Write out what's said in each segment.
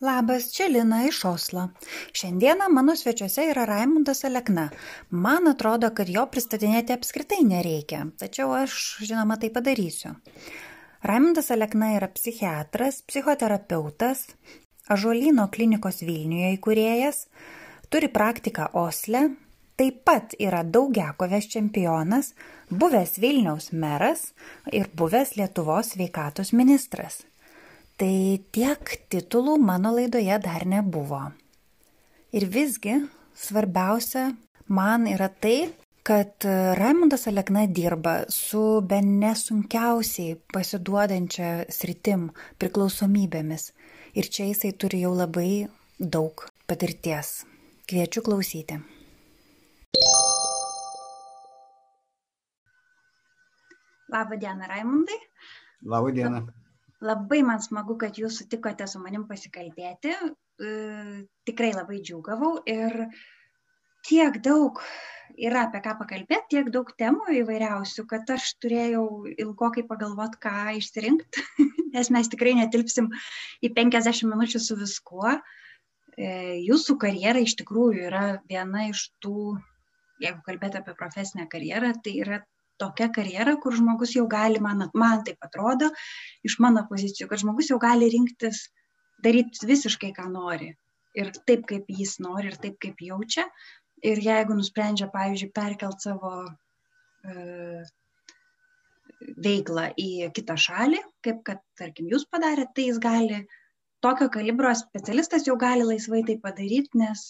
Labas, čia Lina iš Oslo. Šiandieną mano svečiuose yra Raimundas Alekna. Man atrodo, kad jo pristatinėti apskritai nereikia, tačiau aš, žinoma, tai padarysiu. Raimundas Alekna yra psichiatras, psichoterapeutas, Ažuolino klinikos Vilniuje įkūrėjas, turi praktiką Osle, taip pat yra daugiakovės čempionas, buvęs Vilniaus meras ir buvęs Lietuvos sveikatos ministras. Tai tiek titulų mano laidoje dar nebuvo. Ir visgi svarbiausia man yra tai, kad Raimondas Alekna dirba su be nesunkiausiai pasiduodančia sritim priklausomybėmis. Ir čia jisai turi jau labai daug patirties. Kviečiu klausyti. Labą dieną, Raimondai. Labą dieną. Labai man smagu, kad jūs sutikote su manim pasikalbėti. E, tikrai labai džiugavau ir tiek daug yra apie ką pakalbėti, tiek daug temų įvairiausių, kad aš turėjau ilgokai pagalvoti, ką išsirinkti, nes mes tikrai netilpsim į 50 minučių su viskuo. E, jūsų karjera iš tikrųjų yra viena iš tų, jeigu kalbėti apie profesinę karjerą, tai yra tokia karjera, kur žmogus jau gali, man, man taip atrodo, iš mano pozicijų, kad žmogus jau gali rinktis daryti visiškai, ką nori. Ir taip, kaip jis nori, ir taip, kaip jaučia. Ir jeigu nusprendžia, pavyzdžiui, perkelt savo e, veiklą į kitą šalį, kaip kad, tarkim, jūs padarėte, tai jis gali, tokio kalibro specialistas jau gali laisvai tai padaryti, nes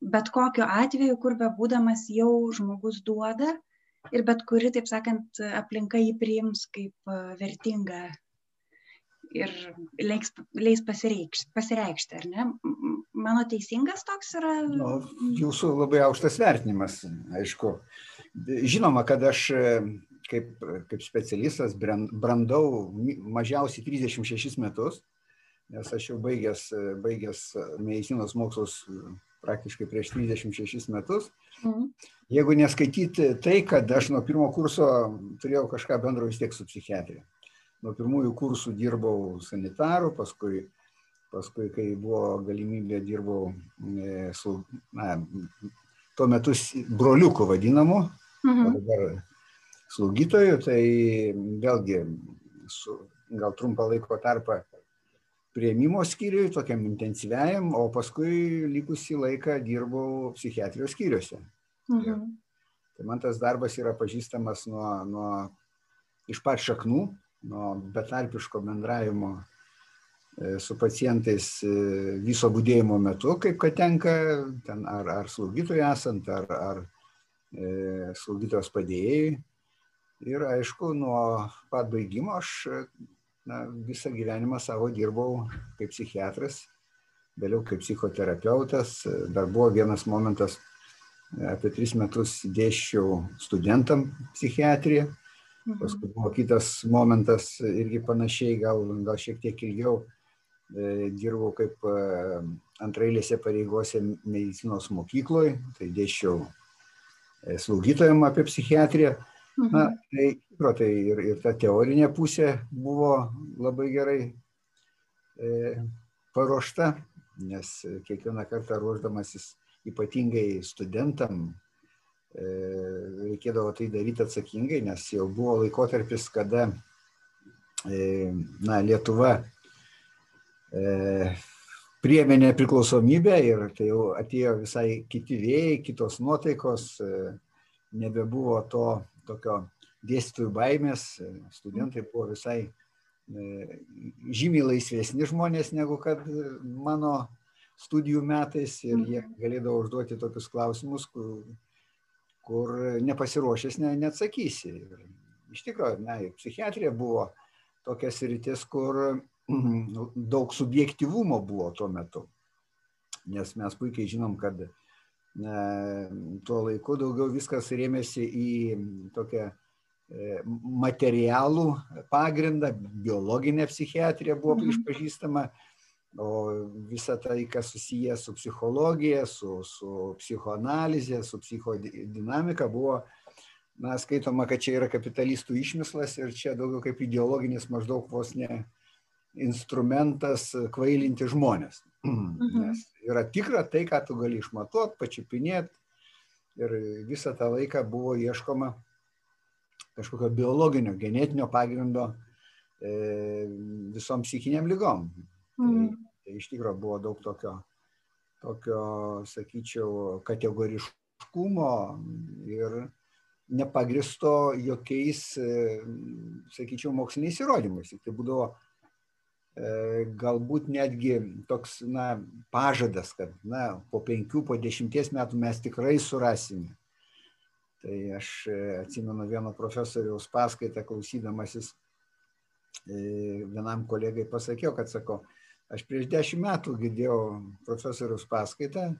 bet kokiu atveju, kur be būdamas, jau žmogus duoda ir bet kuri, taip sakant, aplinka jį priims kaip e, vertingą ir leis, leis pasireikšti, pasireikšti, ar ne? Mano teisingas toks yra? Nu, jūsų labai aukštas vertinimas, aišku. Žinoma, kad aš e, kaip, kaip specialistas brandau mažiausiai 36 metus, nes aš jau baigęs, baigęs medicinos mokslus praktiškai prieš 36 metus. Mhm. Jeigu neskaityti tai, kad aš nuo pirmo kurso turėjau kažką bendro vis tiek su psichiatrija. Nuo pirmųjų kursų dirbau sanitaru, paskui, paskui kai buvo galimybė, dirbau e, su, na, tuo metu broliuku vadinamu, mhm. dabar slaugytoju, tai vėlgi su gal trumpą laiko tarpą prieimimo skyriui, tokiam intensyviajam, o paskui likusį laiką dirbau psichiatrijos skyriuose. Mhm. Tai man tas darbas yra pažįstamas nuo, nuo iš pat šaknų, nuo betarpiško bendravimo e, su pacientais e, viso būdėjimo metu, kaip kad tenka, ten ar, ar slaugytojai esant, ar, ar e, slaugytojos padėjėjai. Ir aišku, nuo pat baigimo aš na, visą gyvenimą savo dirbau kaip psichiatras, vėliau kaip psichoterapeutas. Dar buvo vienas momentas, apie tris metus dėščiau studentam psichiatriją. Mhm. Paskui buvo kitas momentas irgi panašiai, gal, gal šiek tiek ilgiau e, dirbau kaip e, antrailėse pareigose medicinos mokykloje, tai dėščiau e, slaugytojam apie psichiatriją. Na, mhm. tai, tai ir, ir ta teorinė pusė buvo labai gerai e, paruošta, nes kiekvieną kartą ruoždamasis ypatingai studentam e, reikėdavo tai daryti atsakingai, nes jau buvo laikotarpis, kada e, na, Lietuva e, priemė nepriklausomybę ir tai jau atėjo visai kiti vėjai, kitos nuotaikos, e, nebebuvo to tokio dėstytojų baimės, studentai buvo visai e, žymiai laisvesni žmonės negu kad mano studijų metais ir jie mhm. galėdavo užduoti tokius klausimus, kur, kur nepasiruošęs ne, neatsakysi. Ir iš tikrųjų, na, psichiatrija buvo tokia sritis, kur daug subjektivumo buvo tuo metu. Nes mes puikiai žinom, kad tuo laiku daugiau viskas rėmėsi į tokią e, materialų pagrindą, biologinė psichiatrija buvo mhm. išpažįstama, o visa tai, kas susiję su psichologija, su, su psichoanalizė, su psichodinamika, buvo, na, skaitoma, kad čia yra kapitalistų išmislas ir čia daugiau kaip ideologinis maždaug vos ne instrumentas kvailinti žmonės. Mhm. Nes yra tikra tai, ką tu gali išmatuoti, pačiupinėti. Ir visą tą laiką buvo ieškoma kažkokio biologinio, genetinio pagrindo e, visom psichiniam lygom. Tai, mhm. Tai, tai iš tikrųjų buvo daug tokio, tokio, sakyčiau, kategoriškumo ir nepagristo jokiais, e, sakyčiau, moksliniais įrodymais. Tai būdavo galbūt netgi toks na, pažadas, kad na, po penkių, po dešimties metų mes tikrai surasime. Tai aš e, atsimenu vieno profesoriaus paskaitą klausydamasis, e, vienam kolegai pasakiau, kad sako, aš prieš dešimt metų girdėjau profesoriaus paskaitą,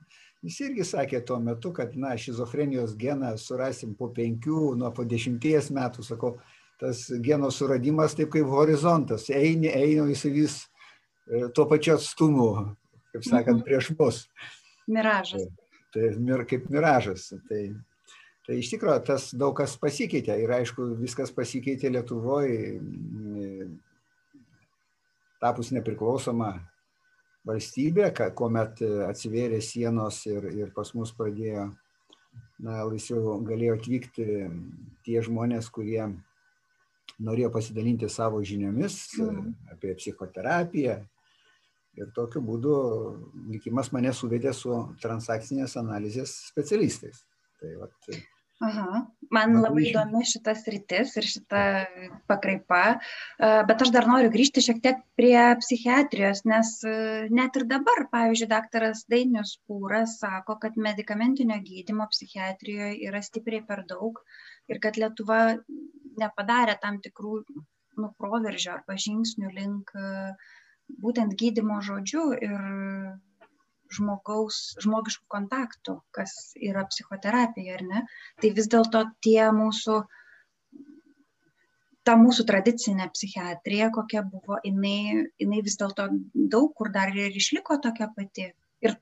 jis irgi sakė tuo metu, kad na, šizofrenijos geną surasim po penkių, nuo po dešimties metų, sakau, tas geno suradimas taip kaip horizontas, eini, eini, jis vis e, tuo pačiu atstumu, kaip sakant, Mhm. prieš mus. Miražas. Tai mir, kaip miražas. Tai, tai iš tikrųjų tas daug kas pasikeitė ir aišku, viskas pasikeitė Lietuvoje, tapus nepriklausoma valstybė, kuomet atsivėrė sienos ir, ir pas mus pradėjo, na, laisviau galėjo atvykti tie žmonės, kurie norėjo pasidalinti savo žiniomis Mhm. apie psichoterapiją. Ir tokiu būdu likimas mane suvedė su transakcinės analizės specialistais. Tai vat, Aha. Man Labai įdomi šitas rytis ir šita pakraipa, E, bet aš dar noriu grįžti šiek tiek prie psichiatrijos, nes e, net ir dabar, pavyzdžiui, daktaras Dainius Pūras sako, kad medicamentinio gydymo psichiatrijoje yra stipriai per daug ir kad Lietuva nepadarė tam tikrų nu, proveržio arba žingsnių link e, būtent gydymo žodžiu ir žmogaus, žmogiškų kontaktų, kas yra psichoterapija, ar ne? Tai vis dėlto tie mūsų, ta mūsų tradicinė psichiatrija, kokia buvo, jinai, jinai vis dėlto daug kur dar ir išliko tokia pati. Ir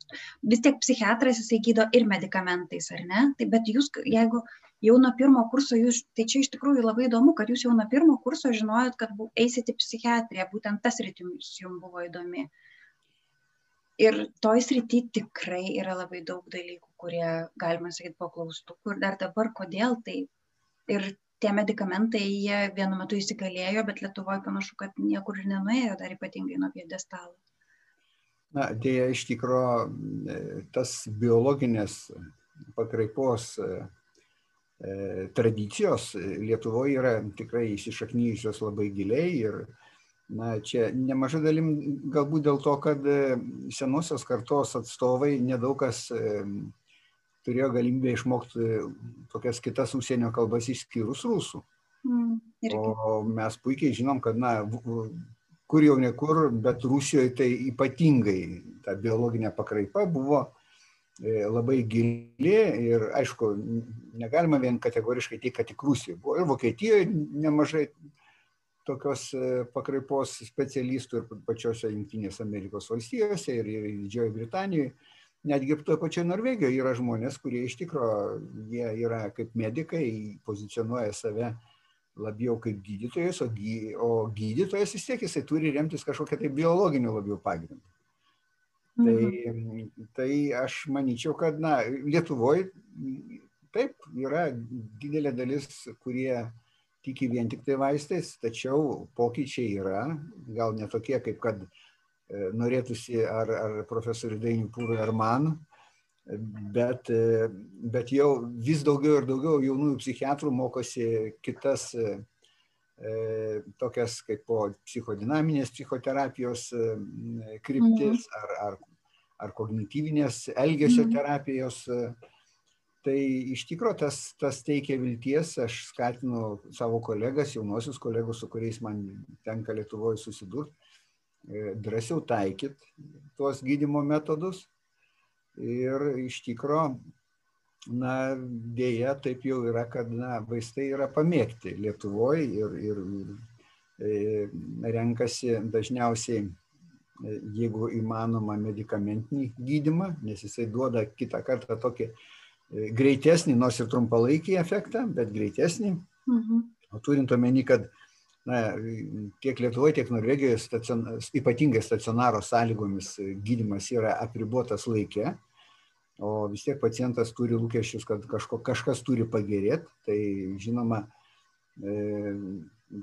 vis tiek psichiatras jisai gydo ir medikamentais, ar ne? Tai bet jūs, jeigu jau nuo pirmo kurso, jūs, tai čia iš tikrųjų labai įdomu, kad jūs jau nuo pirmo kurso žinojot, kad eisit į psichiatriją, būtent tas rytims jums buvo įdomi. Ir toj srity tikrai yra labai daug dalykų, kurie, galima sakyti, po klaustukų. Ir dar dabar, kodėl tai. Ir tie medikamentai, jie vienu metu įsigalėjo, bet Lietuvoje panašu, kad niekur ir nenuėjo, dar ypatingai nuo piedestalo. na, dėja, iš tikrųjų, tas biologinės pakraipos tradicijos Lietuvoje yra tikrai įsišaknyjusios labai giliai ir na, čia nemažai dalim galbūt dėl to, kad e, senosios kartos atstovai nedaug kas e, turėjo galimybę išmokti tokias kitas užsienio kalbas išskyrus rusų. Mm, irgi. O mes puikiai žinom, kad, na, kur jau ne kur, bet Rusijoje tai ypatingai ta biologinė pakraipa buvo e, labai gili ir, aišku, negalima vien kategoriškai teikti, kad tik Rusijoje buvo. Ir Vokietijoje nemažai tokios e, pakraipos specialistų ir pačiose Junktinėse Amerikos valstijose ir, Didžiojoje Britanijoje. Netgi toje pačioje Norvegijoje yra žmonės, kurie iš tikrųjų yra kaip medikai, pozicionuoja save labiau kaip gydytojas, o, gy, o gydytojas vis tiek jisai turi remtis kažkokią tai biologinių labiau pagrindą. Tai, Mhm. tai aš manyčiau, kad na, Lietuvoje taip yra didelė dalis, kurie tiki vien tik tai vaistais, tačiau pokyčiai yra, gal netokie, kaip kad norėtųsi ar, ar profesoriui Dainiui Pūrui ar man, bet, bet jau vis daugiau ir daugiau jaunųjų psichiatrų mokosi kitas tokias kaip po psichodinaminės psichoterapijos e, kryptis ar, ar, ar kognityvinės elgesio Mhm. terapijos. e, Tai iš tikrųjų tas, tas teikia vilties, aš skatinu savo kolegas, jaunosius kolegus, su kuriais man tenka Lietuvoje susidurti, e, drąsiau taikyti tuos gydimo metodus. Ir iš tikrųjų, na, dėja, taip jau yra, kad na, vaistai yra pamėgti Lietuvoje ir, ir, ir e, renkasi dažniausiai, e, jeigu įmanoma, medicamentinį gydimą, nes jisai duoda kitą kartą tokį e, greitesnį, nors ir trumpalaikį efektą, bet greitesnį. Mhm. O turint omeny, kad na, tiek Lietuvoje, tiek Norvegijoje stacion, ypatingai stacionaro sąlygomis gydimas yra apribotas laikė, o vis tiek pacientas turi lūkesčius, kad kažko, kažkas turi pagerėti, tai žinoma, e,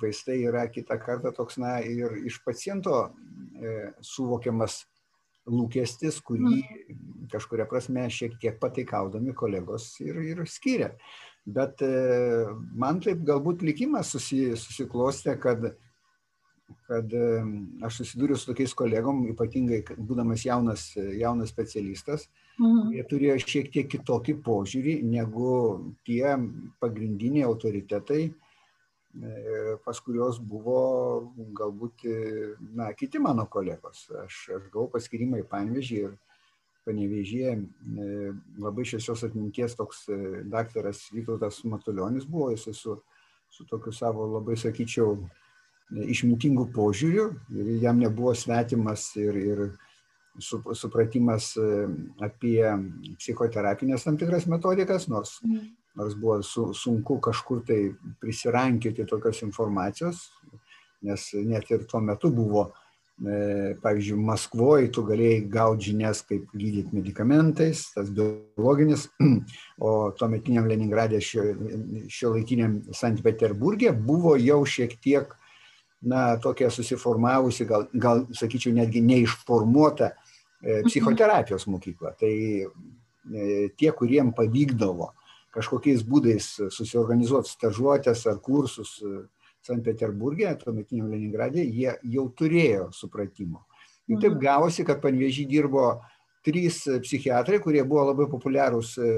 vaistai yra kitą kartą toks, na, ir iš paciento e, suvokiamas lūkestis, kurį mm. kažkuria prasme šiek tiek pataikaudami kolegos ir, ir skiria. Bet e, man taip galbūt likimas susi, susiklostė, kad, kad aš susidūriau su tokiais kolegom, ypatingai būdamas jaunas, jaunas specialistas, mhm. Jie turėjo šiek tiek kitokį požiūrį negu tie pagrindiniai autoritetai, E, pas kurios buvo galbūt na, kiti mano kolegos. Aš, aš gavau paskirimą į Panvežį ir Panevežyje labai šviesios atminties toks e, daktaras Vytautas Matulionis buvo, jis su, su tokiu savo labai, sakyčiau, išmintingu požiūriu ir jam nebuvo svetimas ir, ir supratimas e, apie psichoterapinės tam tikras metodikas, nors mm nors buvo su, sunku kažkur tai prisirankioti tokios informacijos, nes net ir tuo metu buvo, e, pavyzdžiui, Maskvoje tu galėjai gauti žinias, kaip gydyti medikamentais, tas biologinis, o tuometiniam Leningradė šio, šio laikiniam Sankt Peterburgė buvo jau šiek tiek, na, tokia susiformavusi, gal, gal sakyčiau, netgi neišformuota. Psichoterapijos mokykla. Tai e, tie, kuriem pavykdavo kažkokiais būdais susiorganizuoti stažuotės ar kursus e, Sankt Peterburgė, tuometiniam Leningradė, jie jau turėjo supratimo. Ir taip mhm. gavosi, kad panvėžį dirbo trys psichiatrai, kurie buvo labai populiarūs e,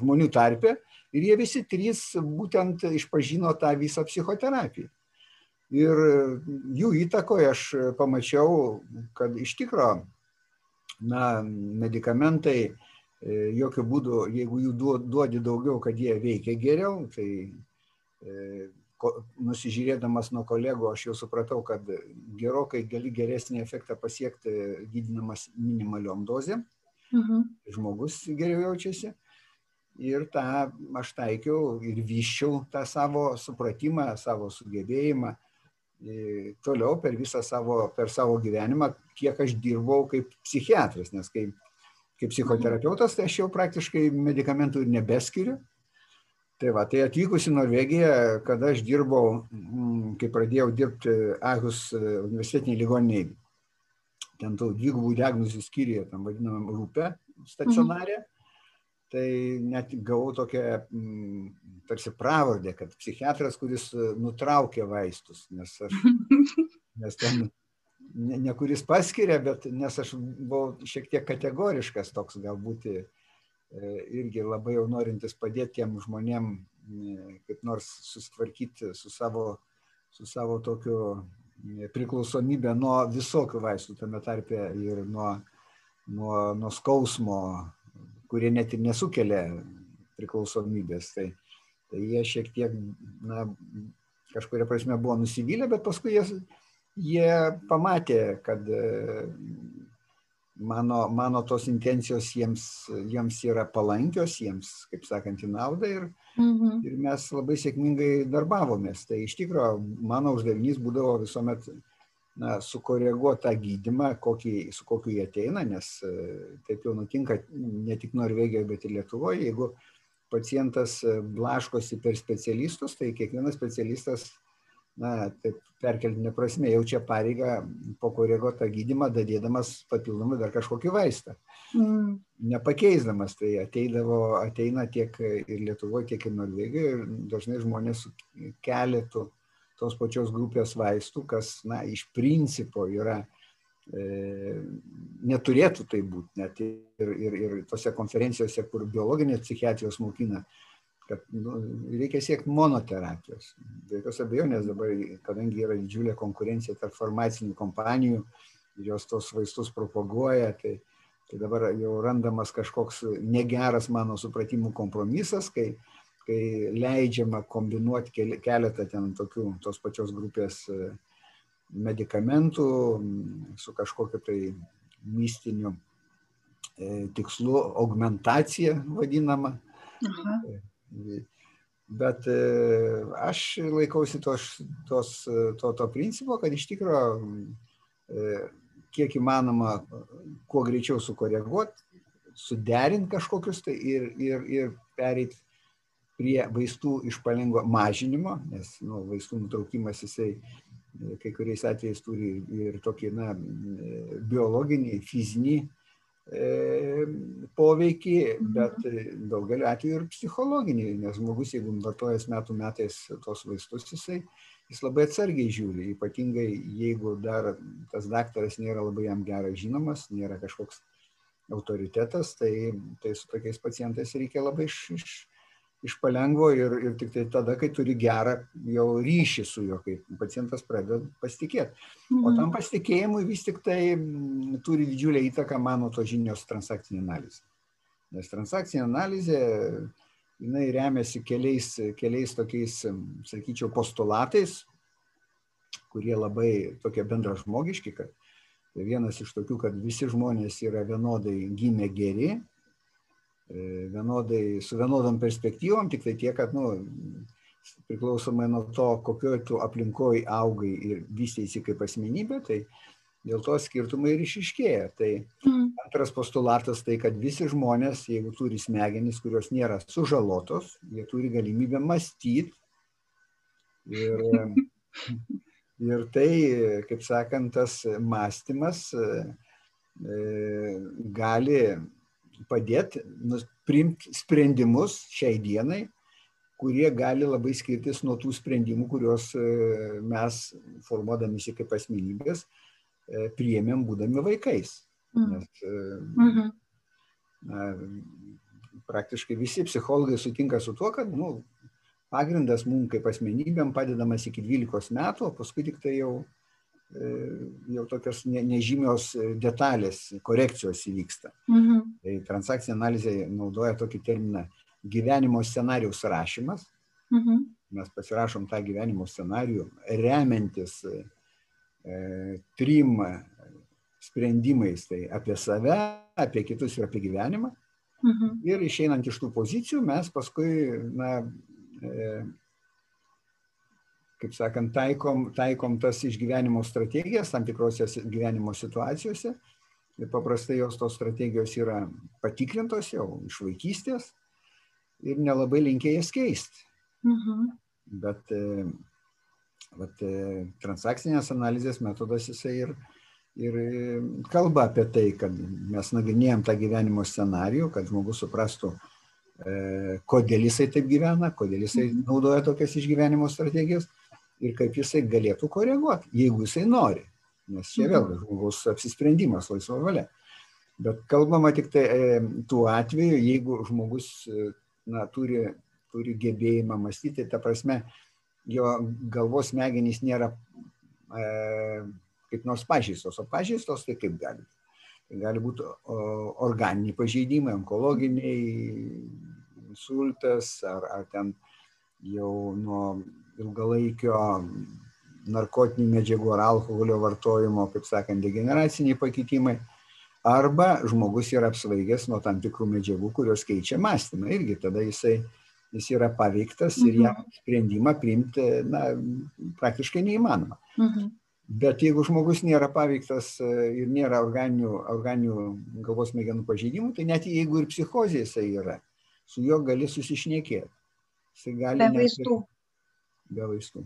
žmonių tarpe ir jie visi trys būtent išpažino tą visą psichoterapiją. Ir jų įtakoje aš pamačiau, kad iš tikro, na, medikamentai E, jokių būdų, jeigu jų duodi daugiau, kad jie veikia geriau, tai e, nusižiūrėdamas nuo kolego, aš jau supratau, kad gerokai gali geresnį efektą pasiekti gydinamas minimaliom dozėm. Mhm. Žmogus geriau jaučiasi. Ir tą aš taikiau ir vyščiau tą savo supratimą, savo sugebėjimą. E, toliau per visą savo, per savo gyvenimą, kiek aš dirbau kaip psichiatras, nes kaip kaip psichoterapeutas, tai aš jau praktiškai medikamentų ir nebeskiriu. Tai va, tai atvykus į Norvegiją, kada aš dirbau, mm, kai pradėjau dirbti Ahus e, universitetiniai ligoniniai, ten tų dvigubų diagnozių skyriuje, tam vadinamam rūpę stacionarė, mhm. Tai net gavau tokią mm, tarsi pravardę, kad psichiatras, kuris e, nutraukė vaistus, nes aš, nes ten ne, ne kuris paskiria, bet nes aš buvau šiek tiek kategoriškas toks galbūt e, irgi labai jau norintis padėti tiem žmonėm e, kaip nors susitvarkyti su savo, su savo tokiu priklausomybė nuo visokių vaistų, tame tarpe ir nuo, nuo, nuo skausmo, kurie net ir nesukelia priklausomybės. Tai, tai jie šiek tiek, na, kažkuria prasme buvo nusivylę, bet paskui jie jie pamatė, kad e, mano, mano tos intencijos jiems, jiems yra palankios, jiems, kaip sakant, į naudą ir, mhm. ir mes labai sėkmingai darbavomės. Tai iš tikrųjų mano uždavinys būdavo visuomet na, sukoreguoti tą gydimą, kokį, su kokiu jie ateina, nes e, taip jau nutinka ne tik Norvegijoje, bet ir Lietuvoje. Jeigu pacientas blaškosi per specialistus, tai kiekvienas specialistas na, taip perkeltinė prasme, jaučia pareigą pakoreguoti tą gydimą, dadėdamas papildomai dar kažkokį vaistą. Mm. Nepakeisdamas, tai ateidavo, ateina tiek ir Lietuvoje, tiek ir Norvegijoje ir dažnai žmonės su keletu tos pačios grupės vaistų, kas, na, iš principo yra, e, neturėtų tai būti, net ir, ir, ir tose konferencijose, kur biologinės psichiatrijos mokina, kad nu, reikia siekti monoterapijos. Be jokios abejonės dabar, kadangi yra didžiulė konkurencija tarp farmacinių kompanijų, jos tos vaistus propaguoja, tai, tai dabar jau randamas kažkoks negeras mano supratimų kompromisas, kai, kai leidžiama kombinuoti keletą ten tokių tos pačios grupės e, medikamentų su kažkokiu tai mistiniu e, tikslu, augmentacija vadinama. Aha. Bet e, aš laikausi tos, tos, to, to principo, kad iš tikrųjų kiek įmanoma kuo greičiau sukoreguoti, suderinti kažkokius tai ir, ir, ir pereiti prie vaistų išpalingo mažinimo, nes nu, vaistų nutraukimas jisai e, kai kuriais atvejais turi ir tokį na, biologinį, fizinį e, poveikį, mhm. bet daugeliu atveju ir psichologinį, nes žmogus, jeigu vartojas metų metais tos vaistus, jisai, jis labai atsargiai žiūri, ypatingai jeigu dar tas daktaras nėra labai jam gerai žinomas, nėra kažkoks autoritetas, tai, tai su tokiais pacientais reikia labai iš, iš, iš palengvo ir, ir tik tai tada, kai turi gerą jau ryšį su juo, kai pacientas pradeda pasitikėti. Mhm. O tam pasitikėjimui vis tik tai turi didžiulę įtaką mano to žinios transakcinė analizė. Nes transakcinė analizė, jinai remiasi keliais, keliais tokiais, sakyčiau, postulatais, kurie labai tokie bendražmogiški, kad vienas iš tokių, kad visi žmonės yra vienodai gimę geri, vienodai, su vienodom perspektyvom, tik tai tiek, kad, nu, priklausomai nuo to, kokioje tu aplinkoje augai ir vystėsi kaip asmenybė, tai dėl to skirtumai ir išiškėja. Tai mm. antras postulatas tai, kad visi žmonės, jeigu turi smegenys, kurios nėra sužalotos, jie turi galimybę mąstyti. Ir, ir tai, kaip sakant, tas mąstymas e, gali padėti priimti sprendimus šiai dienai, kurie gali labai skirtis nuo tų sprendimų, kuriuos e, mes, formuodamisi kaip asmenybės, e, priėmėm būdami vaikais. Mm. Nes, mhm. na, praktiškai visi psichologai sutinka su tuo, kad nu, pagrindas mums kaip asmenybėm padedamas iki 12 metų, o paskui tik tai jau E, jau tokios ne, nežymios detalės, korekcijos įvyksta. Mhm. Tai transakcinė analizė naudoja tokį terminą gyvenimo scenarijaus rašymas. Mhm. Mes pasirašom tą gyvenimo scenarijų remiantis e, trim sprendimais, tai apie save, apie kitus ir apie gyvenimą. Mhm. Ir išeinant iš tų pozicijų mes paskui na, e, kaip sakant, taikom, taikom tas išgyvenimo strategijas tam tikrose gyvenimo situacijose. Ir paprastai jos tos strategijos yra patikrintos jau iš vaikystės ir nelabai linkia jas keisti. Mhm. Bet vat, transakcinės analizės metodas jisai ir, ir kalba apie tai, kad mes nagrinėjom tą gyvenimo scenarijų, kad žmogus suprastų, kodėl jisai taip gyvena, kodėl jisai mhm. naudoja tokias išgyvenimo strategijas ir kaip jisai galėtų koreguoti, jeigu jisai nori. Nes čia vėl mhm. žmogaus apsisprendimas, laisva valia. Bet kalbama tik tai e, tuo atveju, jeigu žmogus e, na, turi, turi gebėjimą mąstyti, ta prasme, jo galvos smegenys nėra e, kaip nors pažįstos, o pažįstos tai kaip gali. Tai gali būti organiniai pažeidimai, onkologiniai, insultas ar, ar ten jau nuo ilgalaikio narkotinių medžiagų ar alkoholio vartojimo, kaip sakant, degeneraciniai pakitimai. Arba žmogus yra apsvaigęs nuo tam tikrų medžiagų, kurios keičia mąstymą. Irgi tada jisai, jis yra paveiktas ir jam mhm. sprendimą priimti na, praktiškai neįmanoma. Mhm. Bet jeigu žmogus nėra paveiktas e, ir nėra organinių, organinių galvos mėgenų pažeidimų, tai net jeigu ir psichozė jisai yra, su juo gali susišnekėti. Jisai gali. Be vaistų. Be vaistų.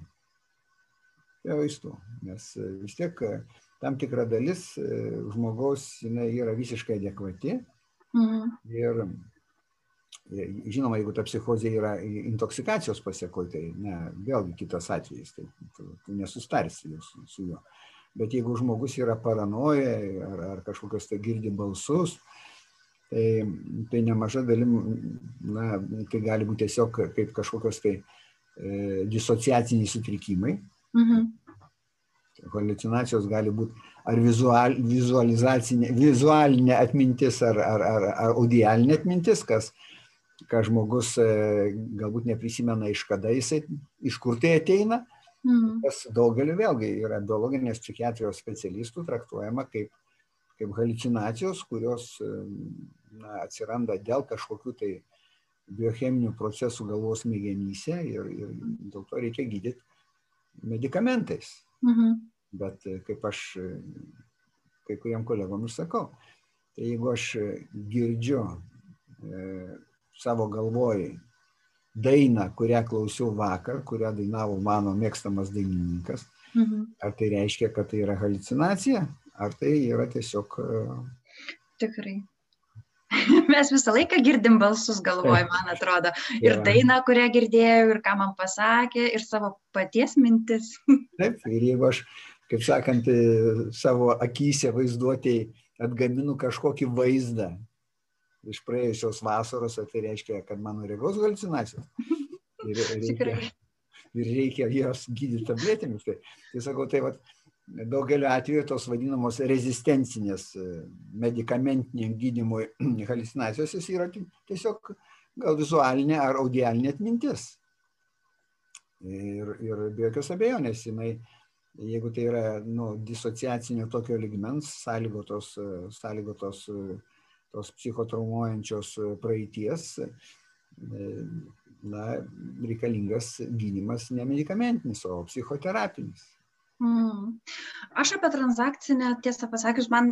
Be vaistų, nes e, vis tiek e, tam tikra dalis e, žmogaus jinai yra visiškai adekvati. Mhm. Ir žinoma, jeigu ta psichozė yra intoksikacijos pasiekoje, tai ne, vėlgi kitas atvejis, tai tu, tu nesustarsi su, su juo. Bet jeigu žmogus yra paranoja ar, ar kažkokios tai girdi balsus, tai, tai nemaža dalim, na, tai gali būti tiesiog kaip kažkokios tai uh, disociaciniai sutrikimai. Mhm. Halucinacijos gali būti ar vizual, vizualizacinė, vizualinė atmintis, ar, ar, ar, ar audialinė atmintis, kas, ką žmogus e, galbūt neprisimena iš kada jisai, iš kur tai ateina. Mhm. Kas daugeliu vėlgi yra biologinės psichiatrijos specialistų traktuojama kaip, kaip halucinacijos, kurios e, na, atsiranda dėl kažkokių tai biocheminių procesų galvos smegenyse ir, ir dėl to reikia gydyti medikamentais. Mhm. Bet e, kaip aš e, kai kuriem kolegom ir sakau, tai jeigu aš girdžiu e, savo galvoj dainą, kurią klausiau vakar, kurią dainavo mano mėgstamas dainininkas, mhm. ar tai reiškia, kad tai yra halucinacija, ar tai yra tiesiog... E, Tikrai. Mes visą laiką girdim balsus galvoj, man atrodo. Ir dainą, kurią girdėjau, ir ką man pasakė, ir savo paties mintis. Taip, ir jeigu aš, kaip sakant, savo akise vaizduotėjai atgaminu kažkokį vaizdą iš praėjusios vasaros, tai reiškia, kad mano regos halucinacijos. Ir reikia, ir reikia jos gydyti tabletėmis. Tai, tai sakau, tai vat, daugeliu atveju tos vadinamos rezistencinės e, medikamentiniam gydymui halucinacijos jis yra tiesiog gal vizualinė ar audialinė atmintis. Ir, ir be jokios abejonės, jinai, jeigu tai yra nu, disociacinio tokio ligmens, sąlygotos, e, sąlygotos e, tos psichotraumuojančios praeities, na, reikalingas gydimas ne medikamentinis, o psichoterapinis. Mm. Aš apie transakcinę, tiesą pasakius, man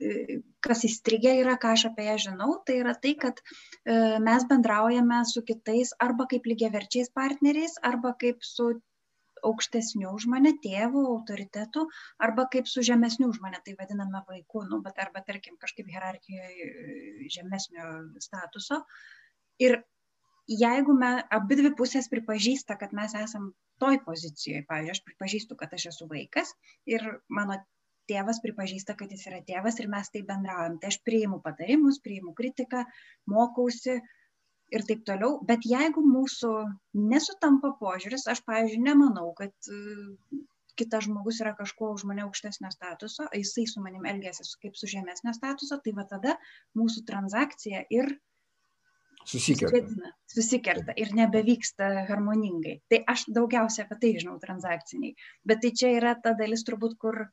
e, kas įstrigė yra, ką aš apie ją žinau, tai yra tai, kad e, mes bendraujame su kitais arba kaip lygiaverčiais partneriais, arba kaip su aukštesniu už mane, tėvų, autoritetu, arba kaip su žemesniu už mane, tai vadiname vaiku, nu, bet arba tarkim kažkaip hierarchijoje e, žemesnio statuso. Ir jeigu me, abi dvi pusės pripažįsta, kad mes esam toj pozicijoje, pavyzdžiui, aš pripažįstu, kad aš esu vaikas ir mano tėvas pripažįsta, kad jis yra tėvas ir mes taip bendraujam. Tai aš priimu patarimus, priimu kritiką, mokausi ir taip toliau. Bet jeigu mūsų nesutampa požiūris, aš, pavyzdžiui, nemanau, kad uh, kitas žmogus yra kažkuo už mane aukštesnio statuso, jisai su manim elgėsi kaip su žemesnio statuso, tai va tada mūsų transakcija ir susikerta. Susikerta, ir nebevyksta harmoningai. Tai aš daugiausia apie tai žinau transakciniai. Bet tai čia yra ta dalis turbūt, kur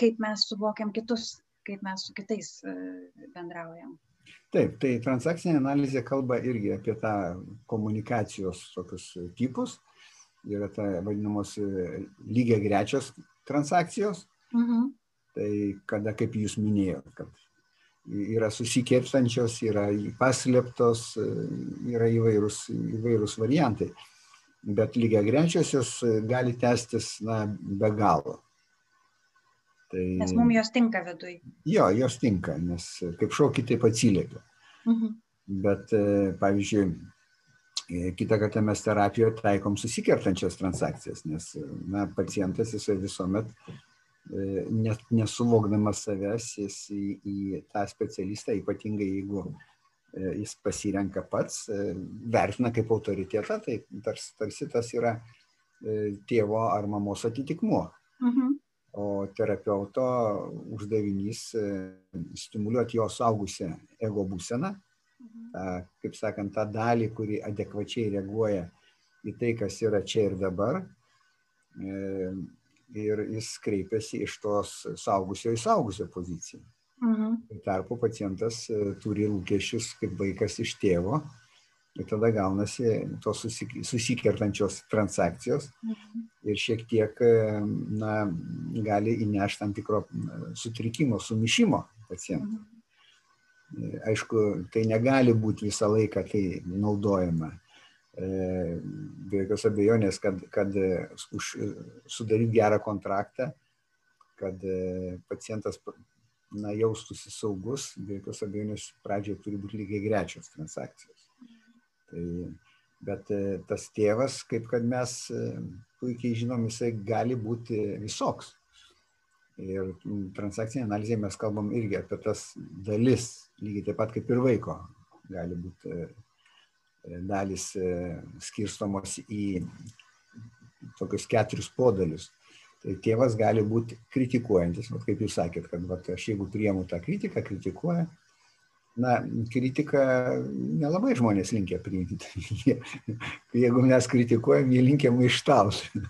kaip mes suvokiam kitus, kaip mes su kitais e, bendraujam. Taip, tai transakcinė analizė kalba irgi apie tą komunikacijos tokius tipus. Yra ta vadinamos e, lygiai grečios transakcijos. Mhm. Tai kada, kaip jūs minėjote, kad yra susikirtančios, yra paslėptos, yra įvairūs, įvairūs variantai. Bet lygiai grečiosios gali tęstis na, be galo. Tai, nes mums jos tinka vidui. Jo, jos tinka, nes kaip šokį taip atsiliepia. Mhm. Bet, pavyzdžiui, kitą kartą mes terapijoje taikom susikertančias transakcijas, nes na, pacientas jisai visuomet E, net nesuvokdamas savęs jis į, į tą specialistą, ypatingai jeigu e, jis pasirenka pats, e, vertina kaip autoritetą, tai tarsi, tarsi tas yra tėvo ar mamos atitikmuo. Mhm. O terapeuto uždavinys stimuliuoti jo saugusią ego būseną, mhm. kaip sakant, tą dalį, kuri adekvačiai reaguoja į tai, kas yra čia ir dabar ir jis kreipiasi iš tos saugusio į saugusio poziciją. Mhm. Tarpu pacientas e, turi lūkesčius kaip vaikas iš tėvo ir tada gaunasi tos susikertančios transakcijos mhm. ir šiek tiek e, na, gali įnešti tam tikro sutrikimo, sumišimo pacientui. Mhm. E, aišku, tai negali būti visą laiką tai naudojama be jokios abejonės, kad, kad už sudaryti gerą kontraktą, kad pacientas na, jaustųsi saugus, be jokios abejonės pradžioje turi būti lygiai grečios transakcijos. Tai, bet tas tėvas, kaip kad mes puikiai žinom, jisai gali būti visoks. Ir transakcinė analizė mes kalbam irgi apie tas dalis, lygiai taip pat kaip ir vaiko. Gali būti dalys e, skirstomos į tokius keturis podalius. Tai tėvas gali būti kritikuojantis, vat, kaip jūs sakėt, kad vat, aš jeigu priemu tą kritiką, kritikuoja, na, kritiką nelabai žmonės linkia priimti. jeigu mes kritikuojam, jie linkia maištauti.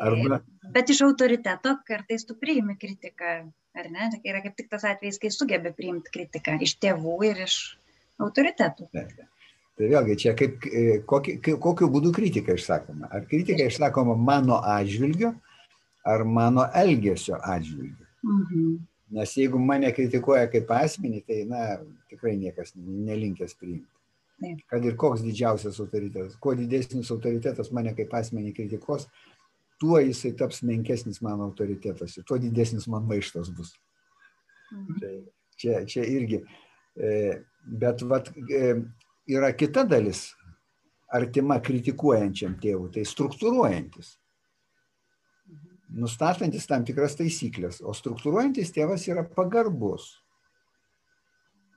Arba... Bet iš autoriteto kartais tu priimi kritiką, ar ne? Tai yra kaip tik tas atvejis, kai sugebi priimti kritiką iš tėvų ir iš autoritetų. Taip. Tai vėlgi čia kaip, koki, kokiu būdu kritika išsakoma. Ar kritika išsakoma mano atžvilgiu, ar mano elgesio atžvilgiu. Mhm. Nes jeigu mane kritikuoja kaip asmenį, tai na, tikrai niekas nelinkęs priimti. Taip. Kad ir koks didžiausias autoritetas, kuo didesnis autoritetas mane kaip asmenį kritikos, tuo jisai taps menkesnis mano autoritetas ir tuo didesnis man maištas bus. Mhm. Tai čia, čia irgi. E, bet vat, e, yra kita dalis, artima kritikuojančiam tėvui, tai struktūruojantis. Nustatantis tam tikras taisyklės, o struktūruojantis tėvas yra pagarbus.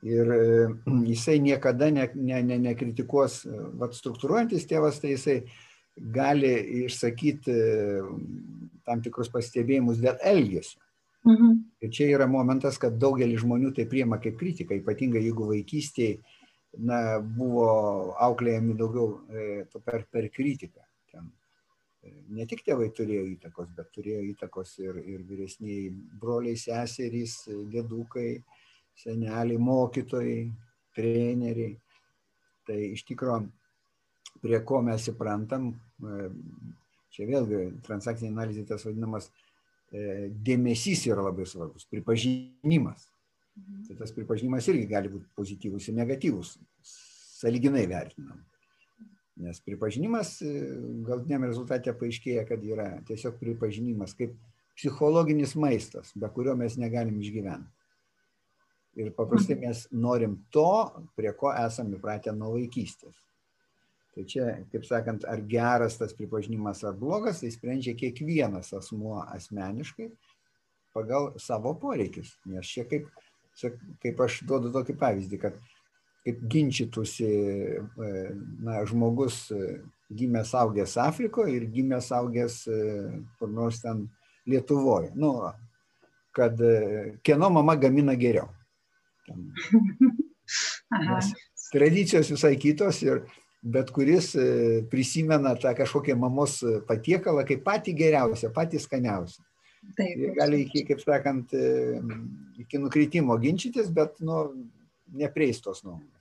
Ir e, jisai niekada ne, ne, ne, nekritikuos, vat struktūruojantis tėvas, tai jisai gali išsakyti e, tam tikrus pastebėjimus dėl elgesio. Mhm. Ir čia yra momentas, kad daugelis žmonių tai priema kaip kritiką, ypatingai jeigu vaikystėje na, buvo auklėjami daugiau e, per, per kritiką. Ten. E, ne tik tėvai turėjo įtakos, bet turėjo įtakos ir, ir vyresniai broliai, seserys, dėdukai, seneliai, mokytojai, treneriai. Tai iš tikrųjų, prie ko mes įprantam, e, čia vėlgi transakcinė analizė tas vadinamas dėmesys yra labai svarbus, pripažinimas. Mhm. Tai tas pripažinimas irgi gali būti pozityvus ir negatyvus, saliginai vertinam. Nes pripažinimas e, galtiniam rezultate paaiškėja, kad yra tiesiog pripažinimas kaip psichologinis maistas, be kurio mes negalim išgyventi. Ir paprastai mhm. mes norim to, prie ko esame įpratę nuo vaikystės. Tai čia, kaip sakant, ar geras tas pripažinimas ar blogas, tai sprendžia kiekvienas asmuo asmeniškai pagal savo poreikius. Nes čia kaip kaip aš duodu tokį pavyzdį, kad kaip ginčytųsi e, na, žmogus e, gimęs augęs Afrikoje ir gimęs augęs e, kur nors ten Lietuvoje. Nu, kad kieno mama gamina geriau. Nes tradicijos visai kitos ir bet kuris prisimena tą kažkokią mamos patiekalą kaip patį geriausią, patį skaniausią. Taip, ir gali iki, kaip sakant, iki nukritimo ginčytis, bet nu, neprieis tos nuomonės.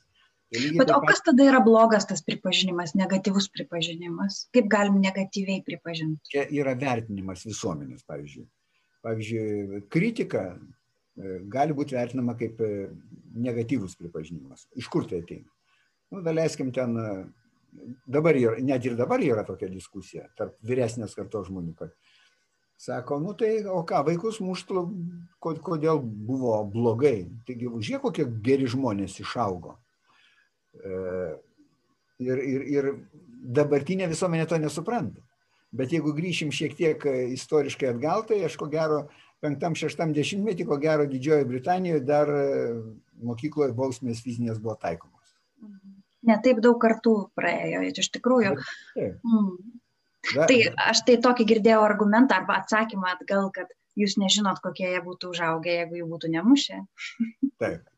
Tai bet o kas tada yra blogas tas pripažinimas, negatyvus pripažinimas? Kaip galim negatyviai pripažinti? Čia yra vertinimas visuomenės, pavyzdžiui. Pavyzdžiui, kritika e, gali būti vertinama kaip e, negatyvus pripažinimas. Iš kur tai ateina? Nu, daleiskim ten, e, dabar yra, net ir dabar yra tokia diskusija tarp vyresnės kartos žmonių, kad Sako, nu tai, o ką, vaikus muštų, kodėl buvo blogai. Taigi, žiūrėk, kokie geri žmonės išaugo. E, ir, ir, ir dabartinė visuomenė to nesupranta. Bet jeigu grįšim šiek tiek istoriškai atgal, tai aš ko gero, penktam, šeštam dešimtmetį, ko gero Didžiojoje Britanijoje dar mokykloje bausmės fizinės buvo taikomos. Ne taip daug kartų praėjo, iš tikrųjų. Taip. Mm. Da. Tai aš tai tokį girdėjau argumentą arba atsakymą atgal, kad jūs nežinot, kokie jie būtų užaugę, jeigu jų būtų nemušę. Taip.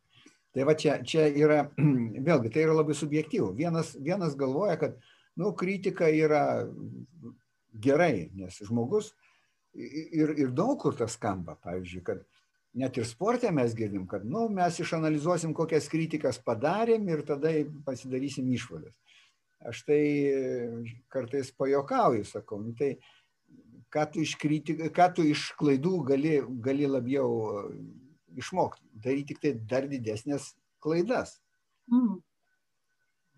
Tai va čia, čia yra, vėlgi, tai yra labai subjektyvu. Vienas, vienas galvoja, kad, nu, kritika yra gerai, nes žmogus ir, ir daug kur tas skamba, pavyzdžiui, kad net ir sportė mes girdim, kad, nu, mes išanalizuosim, kokias kritikas padarėm ir tada pasidarysim išvadas aš tai kartais pajokauju, sakau, nu, tai ką tu, iš kritik, ką tu iš klaidų gali, gali labiau išmokti, daryti tik tai dar didesnės klaidas. Mm.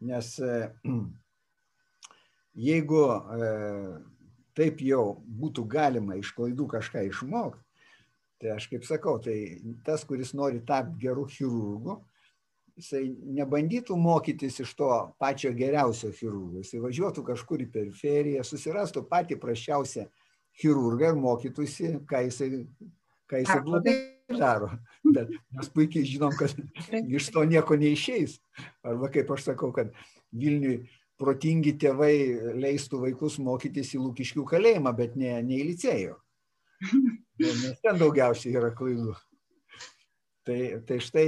Nes jeigu e, taip jau būtų galima iš klaidų kažką išmokti, tai aš kaip sakau, tai tas, kuris nori tapti gerų chirurgų, jisai nebandytų mokytis iš to pačio geriausio chirurgo, jisai važiuotų kažkur į periferiją, susirastų patį prašiausią chirurgą ir mokytųsi, ką jisai, ką jisai blogai daro. Bet mes puikiai žinom, kad iš to nieko neišeis. Arba kaip aš sakau, kad Vilniui protingi tėvai leistų vaikus mokytis į Lūkiškių kalėjimą, bet ne, ne į licėjų. Nes ten daugiausiai yra klaidų. Tai, tai štai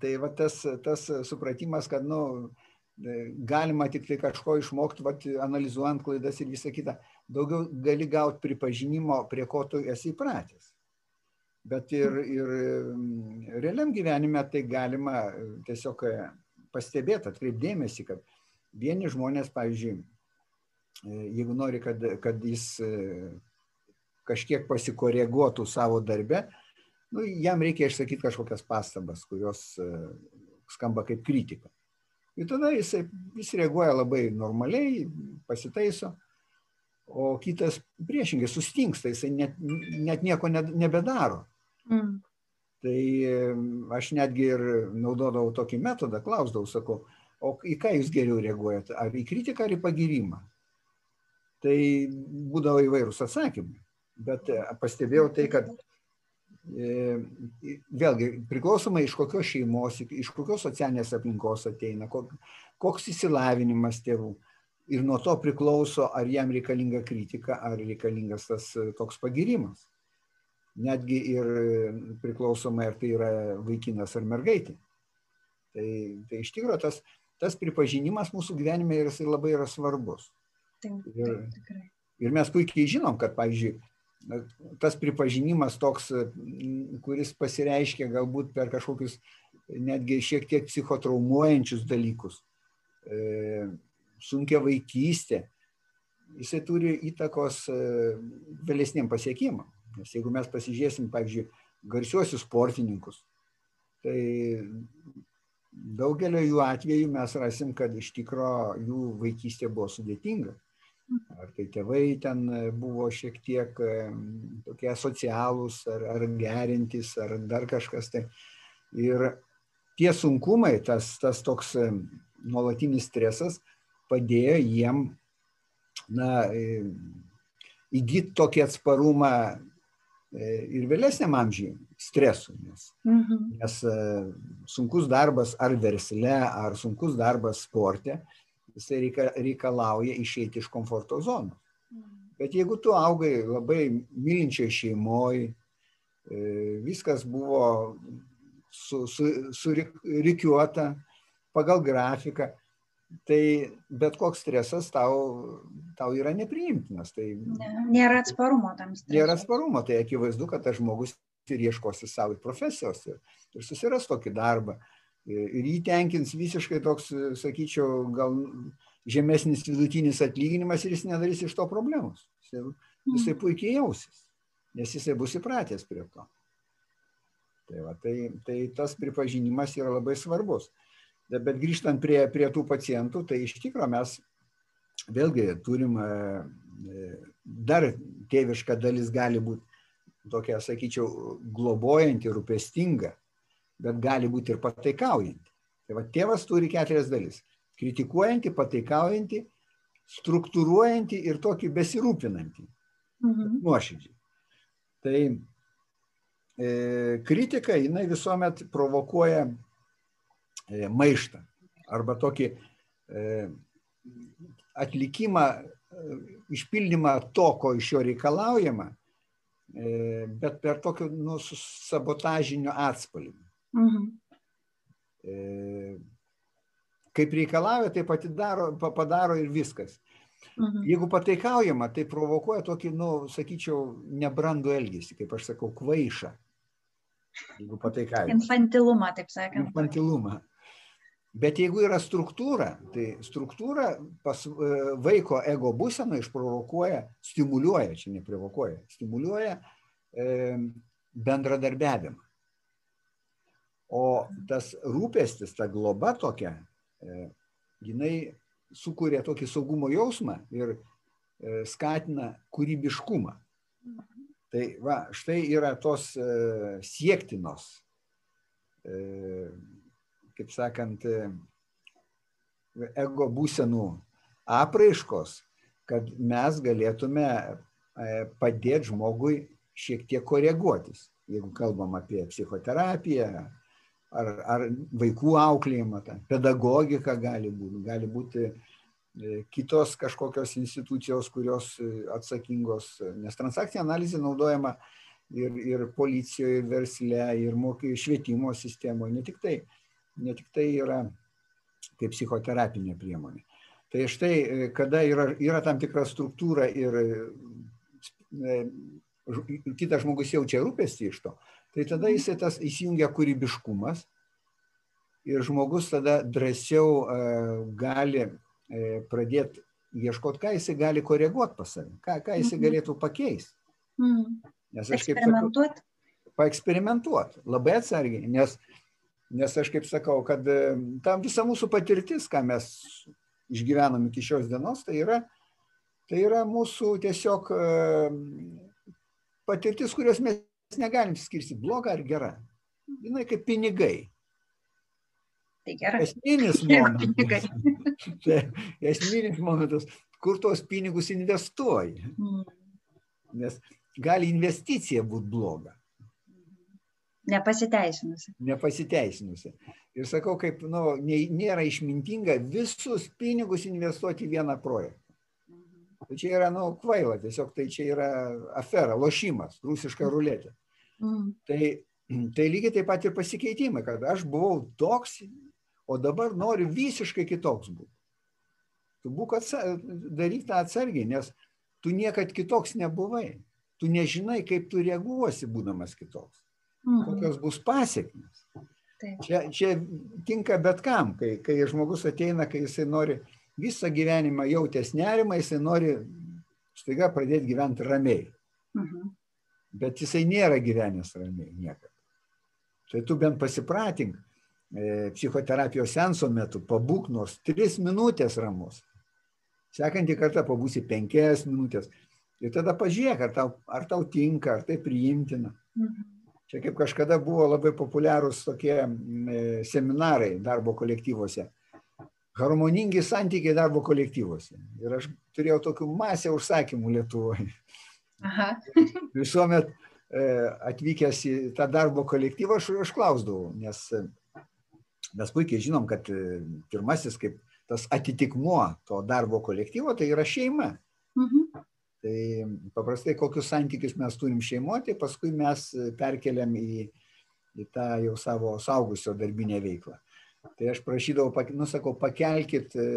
tai va tas, tas supratimas, kad nu, galima tik tai kažko išmokti, va, analizuojant klaidas ir visą kitą, daugiau gali gauti pripažinimo, prie ko tu esi įpratęs. Bet ir, ir realiam gyvenime tai galima tiesiog pastebėti, atkreipdėmėsi, kad vieni žmonės, pavyzdžiui, jeigu nori, kad, kad jis kažkiek pasikoreguotų savo darbę, nu, jam reikia išsakyti kažkokias pastabas, kurios skamba kaip kritika. Ir tada jisai, jis reaguoja labai normaliai, pasitaiso, o kitas priešingai sustingsta, jisai net, net nieko nebedaro. Mm. Tai aš netgi ir naudodavau tokį metodą, klausdavau, sakau, o į ką jūs geriau reaguojate, ar į kritiką, ar į pagirimą? Tai būdavo įvairūs atsakymai. Bet pastebėjau tai, kad e, vėlgi priklausomai iš kokios šeimos, iš kokios socialinės aplinkos ateina, koks įsilavinimas tėvų. Ir nuo to priklauso, ar jam reikalinga kritika, ar reikalingas tas toks pagirimas netgi ir priklausomai, ar tai yra vaikinas ar mergaitė. Tai, tai iš tikrųjų tas, tas pripažinimas mūsų gyvenime yra, labai yra svarbus. Taip, ir, taip, tikrai. ir mes puikiai žinom, kad, pavyzdžiui, tas pripažinimas toks, kuris pasireiškia galbūt per kažkokius netgi šiek tiek psichotraumuojančius dalykus, e, sunkia vaikystė, jisai turi įtakos e, vėlesniem pasiekimam. Nes jeigu mes pasižiūrėsim, pavyzdžiui, garsiuosius sportininkus, tai daugelio jų atveju mes rasim, kad iš tikro jų vaikystė buvo sudėtinga. Ar tai tėvai ten buvo šiek tiek tokie socialūs, ar, ar gerintis, ar dar kažkas. Tai. Ir tie sunkumai, tas, tas toks nuolatinis stresas padėjo jiem na, įgyti tokį atsparumą ir vėlesniam amžiui stresui, nes, mhm. nes sunkus darbas ar versle, ar sunkus darbas sporte, jisai reika, reikalauja išeiti iš komforto zonos. Mhm. Bet jeigu tu augai labai mylinčiai šeimoji, viskas buvo su, su, surikiuota pagal grafiką, tai bet koks stresas tau, tau yra nepriimtinas. Tai ne, nėra atsparumo tam stresui. Nėra atsparumo, tai akivaizdu, kad tas žmogus ir ieškosi savo profesijos ir, ir susiras tokį darbą. Ir, ir jį tenkins visiškai toks, sakyčiau, gal žemesnis vidutinis atlyginimas ir jis nedarys iš to problemos. Jisai, jisai mm. puikiai jausis, nes jisai bus įpratęs prie to. Tai, va, tai, tai tas pripažinimas yra labai svarbus. Bet grįžtant prie, prie tų pacientų, tai iš tikrųjų mes vėlgi turim e, dar tėviška dalis gali būti tokia, sakyčiau, globojanti, rūpestinga, bet gali būti ir pataikaujanti. Tai va, tėvas turi keturias dalis. Kritikuojanti, pataikaujanti, struktūruojanti ir tokį besirūpinantį. Mhm. Nuoširdžiai. Tai e, kritika, jinai visuomet provokuoja E, maištą arba tokį e, atlikimą, e, išpildymą to, ko iš jo reikalaujama, bet per tokį nu, sabotažinio atspalvį. Mhm. Kaip reikalauja, taip atidaro, padaro ir viskas. Mhm. Jeigu pataikaujama, tai provokuoja tokį, nu, sakyčiau, nebrandų elgesį, kaip aš sakau, kvaišą. Jeigu pataikaujama. Infantilumą, taip sakant. Infantilumą. Bet jeigu yra struktūra, tai struktūra pas e, vaiko ego būseną išprovokuoja, stimuliuoja, čia neprovokuoja, stimuliuoja e, bendradarbiavimą. O tas rūpestis, ta globa tokia, e, jinai sukuria tokį saugumo jausmą ir e, skatina kūrybiškumą. Tai va, štai yra tos e, siektinos kaip sakant, ego būsenų apraiškos, kad mes galėtume padėti žmogui šiek tiek koreguotis. Jeigu kalbam apie psichoterapiją ar, ar vaikų auklėjimą, ta, pedagogika gali būti, gali būti e, kitos kažkokios institucijos, kurios e, atsakingos, nes transakcinė analizė naudojama ir, ir policijoje, ir versle, ir mokymo švietimo sistemoje, ne tik tai ne tik tai yra kaip psichoterapinė priemonė. Tai štai, e, kada yra, yra tam tikra struktūra ir kitas žmogus jaučia rūpestį iš to, tai tada jisai tas įsijungia kūrybiškumas ir žmogus tada drąsiau gali pradėti ieškoti, ką jisai gali koreguoti pas save, ką, ką jisai Mhm. galėtų pakeisti. Mm. Nes aš kaip sakau, Eksperimentuoti. paeksperimentuoti labai atsargiai, nes, nes aš kaip sakau, kad e, tam visa mūsų patirtis, ką mes išgyvenom iki šios dienos, tai yra, tai yra mūsų tiesiog e, patirtis, kurios mes negalim skirstyti, bloga ar gera. Jinai kaip pinigai. Tai gerai. Esminis momentas. Esminis momentas, kur tos pinigus investuoji. Mm. Nes gali investicija būti bloga. Nepasiteisinusi. nepasiteisinusi. Ir sakau, kaip nu, nėra išmintinga visus pinigus investuoti į vieną projektą. Tai čia yra, nu, kvaila, tiesiog tai čia yra afera, lošimas, rusiška ruletė. Mm. Tai, tai lygiai taip pat ir pasikeitimai, kad aš buvau toks, o dabar noriu visiškai kitoks būti. Tu būk atsa, daryk tą atsargiai, nes tu niekad kitoks nebuvai. Tu nežinai, kaip tu reaguosi, būdamas kitoks. Mm. kokios bus pasiekmes. Taip. Čia, čia tinka bet kam, kai, kai žmogus ateina, kai jisai nori visą gyvenimą jautęs nerimą, jisai nori staiga pradėti gyventi ramiai. Mhm. Bet jisai nėra gyvenęs ramiai niekada. Tai tu bent pasipratink e, psichoterapijos senso metu, pabūk nors tris minutės ramus. Sekantį kartą pabūsi penkias minutės. Ir tada pažiūrėk, ar tau, ar tau tinka, ar tai priimtina. Mhm. Čia kaip kažkada buvo labai populiarūs tokie mm, e, seminarai darbo kolektyvuose. Harmoningi santykiai darbo kolektyvuose. Ir aš turėjau tokių masę užsakymų Lietuvoje. Aha. Visuomet e, atvykęs į tą darbo kolektyvą aš, aš klausdavau, nes e, mes puikiai žinom, kad e, pirmasis kaip tas atitikmuo to darbo kolektyvo tai yra šeima. Mhm. Tai paprastai kokius santykius mes turim šeimoje, tai paskui mes perkeliam į, į tą jau savo saugusio darbinę veiklą. Tai aš prašydavau, nu sakau, pakelkit e,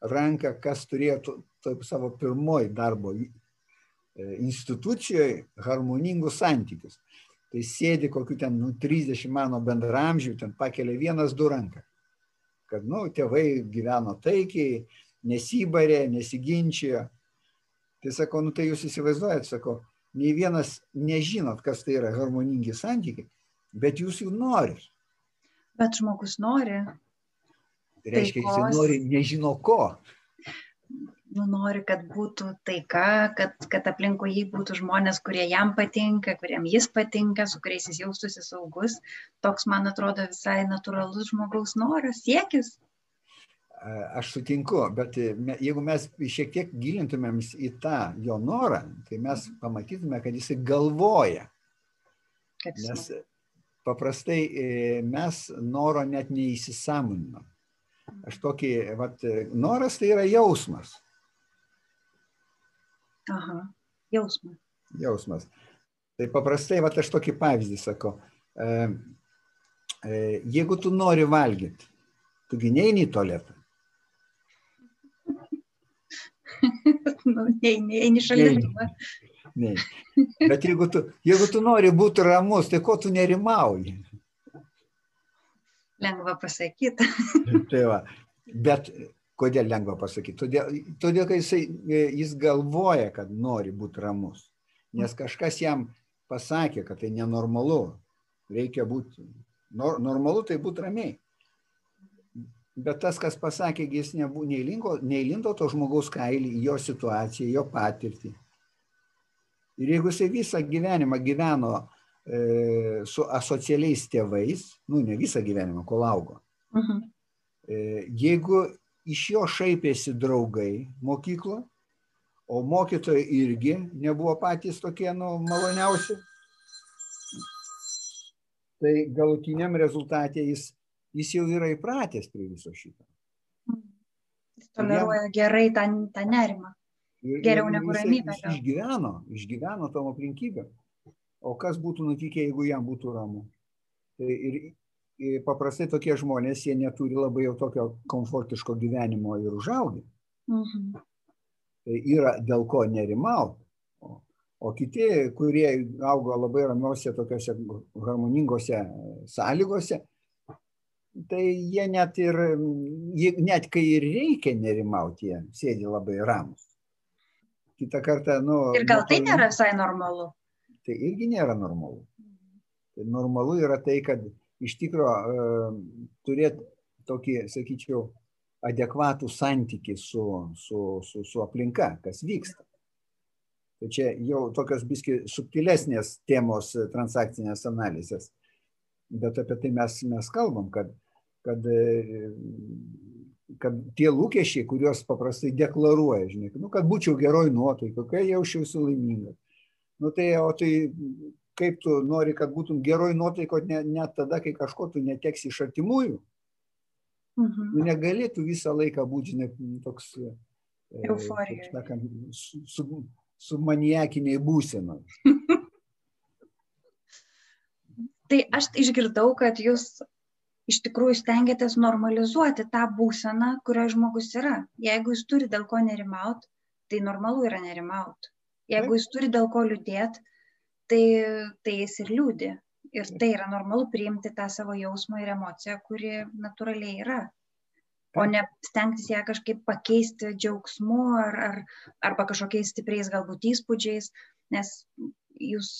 ranką, kas turėtų taip savo pirmoji darbo e, institucijoje harmoningus santykius. Tai sėdi kokiu ten nu, 30 mano bendramžių, ten pakelia vienas du ranką. Kad, nu, tėvai gyveno taikiai, nesibarė, nesiginčijo. Tai sakau, nu tai jūs įsivaizduojat, sakau, nei vienas nežinot, kas tai yra harmoningi santykiai, bet jūs jų norit. Bet žmogus nori, Tai reiškia, jis Taikos. nori nežino ko. nu, nori, kad būtų taika, kad, kad aplinkui jį būtų žmonės, kurie jam patinka, kuriem jis patinka, su kuriais jis jaustųsi saugus. Toks, man atrodo, visai natūralus žmogaus noras, siekis. Aš sutinku, bet e, jeigu mes šiek tiek gilintumėm į tą jo norą, tai mes pamatytume, kad jisai galvoja. Kad jis Nes paprastai e, mes noro net neįsisamoninam. Aš tokį, vat, e, noras tai yra jausmas. Aha, jausmas. jausmas. Tai paprastai, va, aš tokį pavyzdį sakau. E, jeigu tu nori valgyti, tu gynėjai į tualetą. nu, neini, eini šaldytuvą. Ne. Bet jeigu tu, jeigu tu nori būti ramus, tai ko tu nerimauji? Lengva pasakyti. Tai va. Bet kodėl lengva pasakyti? Todėl, todėl kad jisai, e, jis galvoja, kad nori būti ramus. Nes kažkas jam pasakė, kad tai nenormalu. Reikia būti, nor, normalu tai būti ramiai. Bet tas, kas pasakė, jis nebu, neįlinko, neįlindo to žmogaus kailį, jo situaciją, jo patirtį. Ir jeigu jisai visą gyvenimą gyveno e, su asocialiais tėvais, nu ne visą gyvenimą, kol augo, Mhm. E, jeigu iš jo šaipėsi draugai mokyklo, o mokytojai irgi nebuvo patys tokie nu, maloniausi, tai galutiniam rezultatė jis, jis jau yra įpratęs prie viso šito. Jis toleruoja gerai tą, tą nerimą. Ir, Geriau negu ramybė jis. Išgyveno, išgyveno tom aplinkybėm. O kas būtų nutikę, jeigu jam būtų ramu? Tai ir, ir paprastai tokie žmonės, jie neturi labai jau tokio komfortiško gyvenimo ir užaugę. Mhm. Tai yra dėl ko nerimauti. O, o kiti, kurie augo labai ramiuose, tokiuose harmoningose sąlygose, tai jie net ir, net kai ir reikia nerimauti, jie sėdi labai ramus. Kitą kartą, nu. Ir gal tai nėra visai normalu? Tai irgi nėra normalu. Tai normalu yra tai, kad iš tikrųjų uh, turėti tokį, sakyčiau, adekvatų santyki su, su, su, su aplinka, kas vyksta. Tai čia jau tokios biski subtilesnės temos transakcinės analizės. Bet apie tai mes, mes kalbam, kad, kad, kad tie lūkesčiai, kuriuos paprastai deklaruoja, žinai, nu, kad būčiau geroj nuotaikoj, kai jausčiausi laimingas. Nu tai, o tai kaip tu nori, kad būtum geroj nuotaikoj net ne tada, kai kažko tu neteksi iš artimųjų. Mhm. Nu, negalėtų visą laiką būti, žinai, toks... Euforija. Su, su, su maniakiniai būsenai. tai aš išgirdau, kad jūs iš tikrųjų stengiatės normalizuoti tą būseną, kurioje žmogus yra. Jeigu jis turi dėl ko nerimaut, tai normalu yra nerimaut. Jeigu jis turi dėl ko liūdėti, tai, tai jis ir liūdė. Ir tai yra normalu priimti tą savo jausmą ir emociją, kuri natūraliai yra. O ne stengtis ją kažkaip pakeisti džiaugsmu ar, ar, arba kažkokiais stipriais galbūt įspūdžiais, nes jūs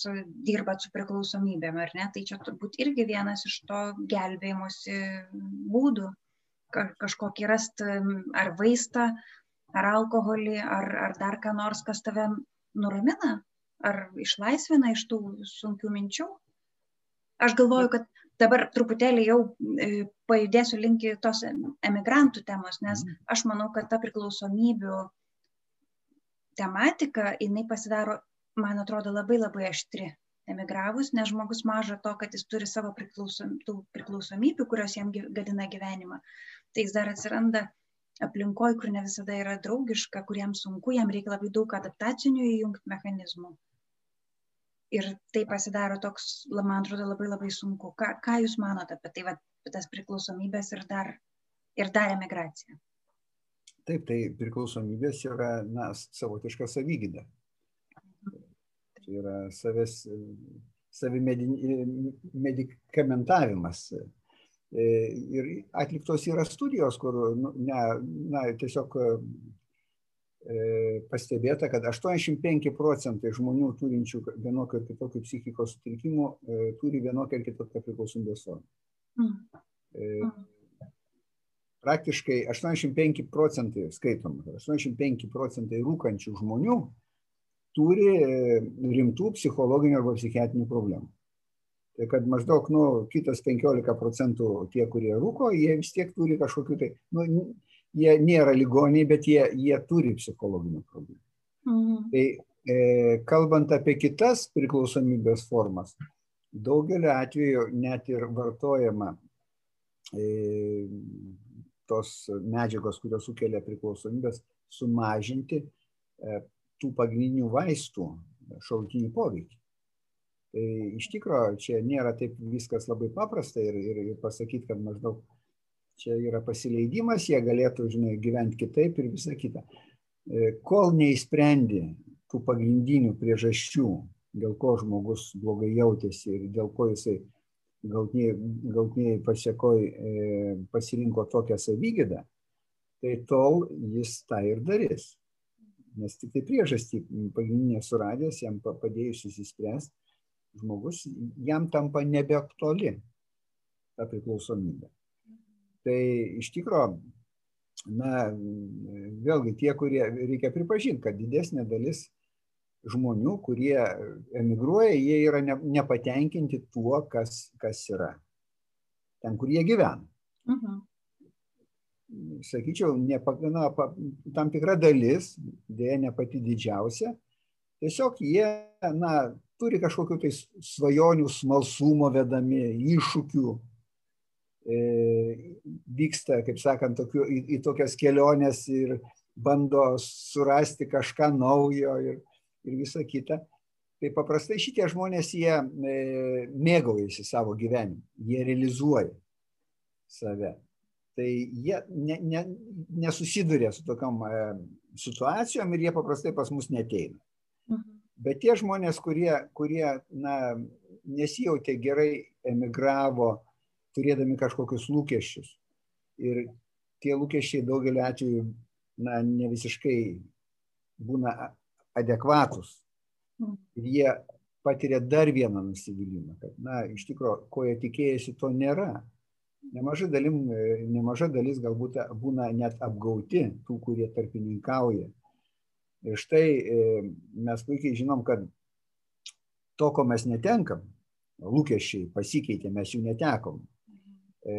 dirbat su priklausomybėm, ar ne? Tai čia turbūt irgi vienas iš to gelbėjimosi būdų. Ka, kažkokį rasti ar vaistą, ar alkoholį, ar, ar dar ką nors, kas tave nuramina, ar išlaisvina iš tų sunkių minčių. Aš galvoju, kad dabar truputėlį jau e, pajudėsiu link tos emigrantų temos, nes mhm. aš manau, kad ta priklausomybių tematika, jinai pasidaro, man atrodo, labai labai aštri emigravus, nes žmogus maža to, kad jis turi savo priklausom, priklausomybių, kurios jam gadina gyvenimą. Tai jis dar atsiranda aplinkoj, kur ne visada yra draugiška, kur jam sunku, jam reikia labai daug adaptacinių įjungti mechanizmų ir tai pasidaro toks, man atrodo, labai labai sunku. Ką, ką Jūs manote apie tai, va, tas priklausomybės ir dar, ir dar emigracija? Taip, tai priklausomybės yra na, savotiška savygyda. Tai yra savęs, savimedikamentavimas. Ir atliktos yra studijos, kur nu, ne, na, tiesiog E, pastebėta, kad 85 procentai žmonių turinčių vienokio ar kitokio psichikos sutrikimų e, turi vienokią ar kitokią priklausomybės formą. Mm. E, mm. Praktiškai 85 procentai, skaitom, 85 procentai rūkančių žmonių turi rimtų psichologinių arba psichiatrinių problemų. Tai kad maždaug, nu, kitas 15 procentų tie, kurie rūko, jie vis tiek turi kažkokiu tai, nu, jie nėra ligoniai, bet jie, jie turi psichologinių problemų. Mhm. Tai e, kalbant apie kitas priklausomybės formas, daugeliu atveju net ir vartojama e, tos medžiagos, kurios sukelia priklausomybės, sumažinti e, tų pagrindinių vaistų šautinį poveikį. Tai iš tikrųjų čia nėra taip viskas labai paprasta ir, ir, ir pasakyti, kad maždaug čia yra pasileidimas, jie galėtų, žinai, gyventi kitaip ir visa kita. E, kol neįsprendi tų pagrindinių priežasčių, dėl ko žmogus blogai jautėsi ir dėl ko jisai galtiniai pasiekoj e, pasirinko tokią savygydą, tai tol jis tą ir darys. Nes tik tai priežastį pagrindinė suradęs, jam padėjus įsispręsti, žmogus jam tampa nebeaktuali ta priklausomybė. Tai iš tikrųjų, na, vėlgi tie, kurie reikia pripažinti, kad didesnė dalis žmonių, kurie emigruoja, jie yra ne, nepatenkinti tuo, kas, kas yra. Ten, kur jie gyvena. Uh mhm. -huh. Sakyčiau, ne, na, tam tikra dalis, dėja ne pati didžiausia, tiesiog jie na, turi kažkokiu tai svajonių, smalsumo vedami, iššūkių, E, vyksta, kaip sakant, tokiu, į, į tokias keliones ir bando surasti kažką naujo ir, ir visa kita. Tai paprastai šitie žmonės, jie e, mėgaujasi savo gyvenimu, jie realizuoja save. Tai jie ne, ne, nesusiduria su tokiam e, situacijom ir jie paprastai pas mus neteina. Mhm. Bet tie žmonės, kurie, kurie na, nesijautė gerai, emigravo, turėdami kažkokius lūkesčius. Ir tie lūkesčiai daugeliu atveju na, ne visiškai būna adekvatus. Ir jie patiria dar vieną nusivylimą, kad, na, iš tikrųjų, ko jie tikėjosi, to nėra. Nemaža, dalim, nemaža dalis galbūt būna net apgauti tų, kurie tarpininkauja. Ir štai mes puikiai žinom, kad to, ko mes netenkam, lūkesčiai pasikeitė, mes jų netekom. E,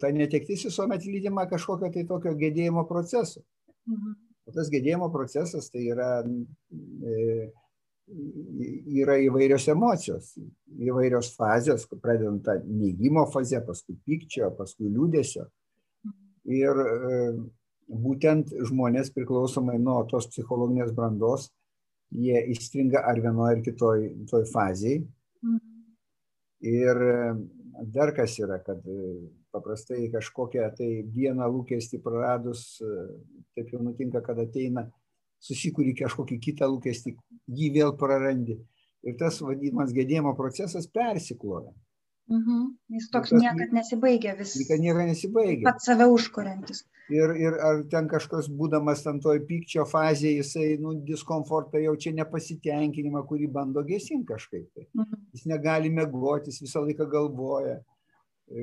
ta netektis visuomet lydima kažkokio tai tokio gedėjimo proceso. Mhm. O tas gedėjimo procesas tai yra, e, yra įvairios emocijos, įvairios fazės, pradedant tą neigimo fazę, paskui pykčio, paskui liūdėsio. Ir e, būtent žmonės priklausomai nuo tos psichologinės brandos, jie įstringa ar vienoje ar kitoje fazėje. Ir dar kas yra, kad e, paprastai kažkokią tai vieną lūkestį praradus, e, taip jau nutinka, kad ateina, susikūri kažkokį kitą lūkestį, jį vėl prarandi. Ir tas vadinamas gedėjimo procesas persikloja. Mhm. Jis toks tas, niekad nesibaigia vis. Niekad niekada nesibaigia. Pats save užkuriantis. Ir, ir ar ten kažkas būdamas ten toj pykčio fazėje, jisai, nu, diskomfortą jaučia nepasitenkinimą, kurį bando gesinti kažkaip. Tai. Mhm. Jis negali mėgoti, jis visą laiką galvoja,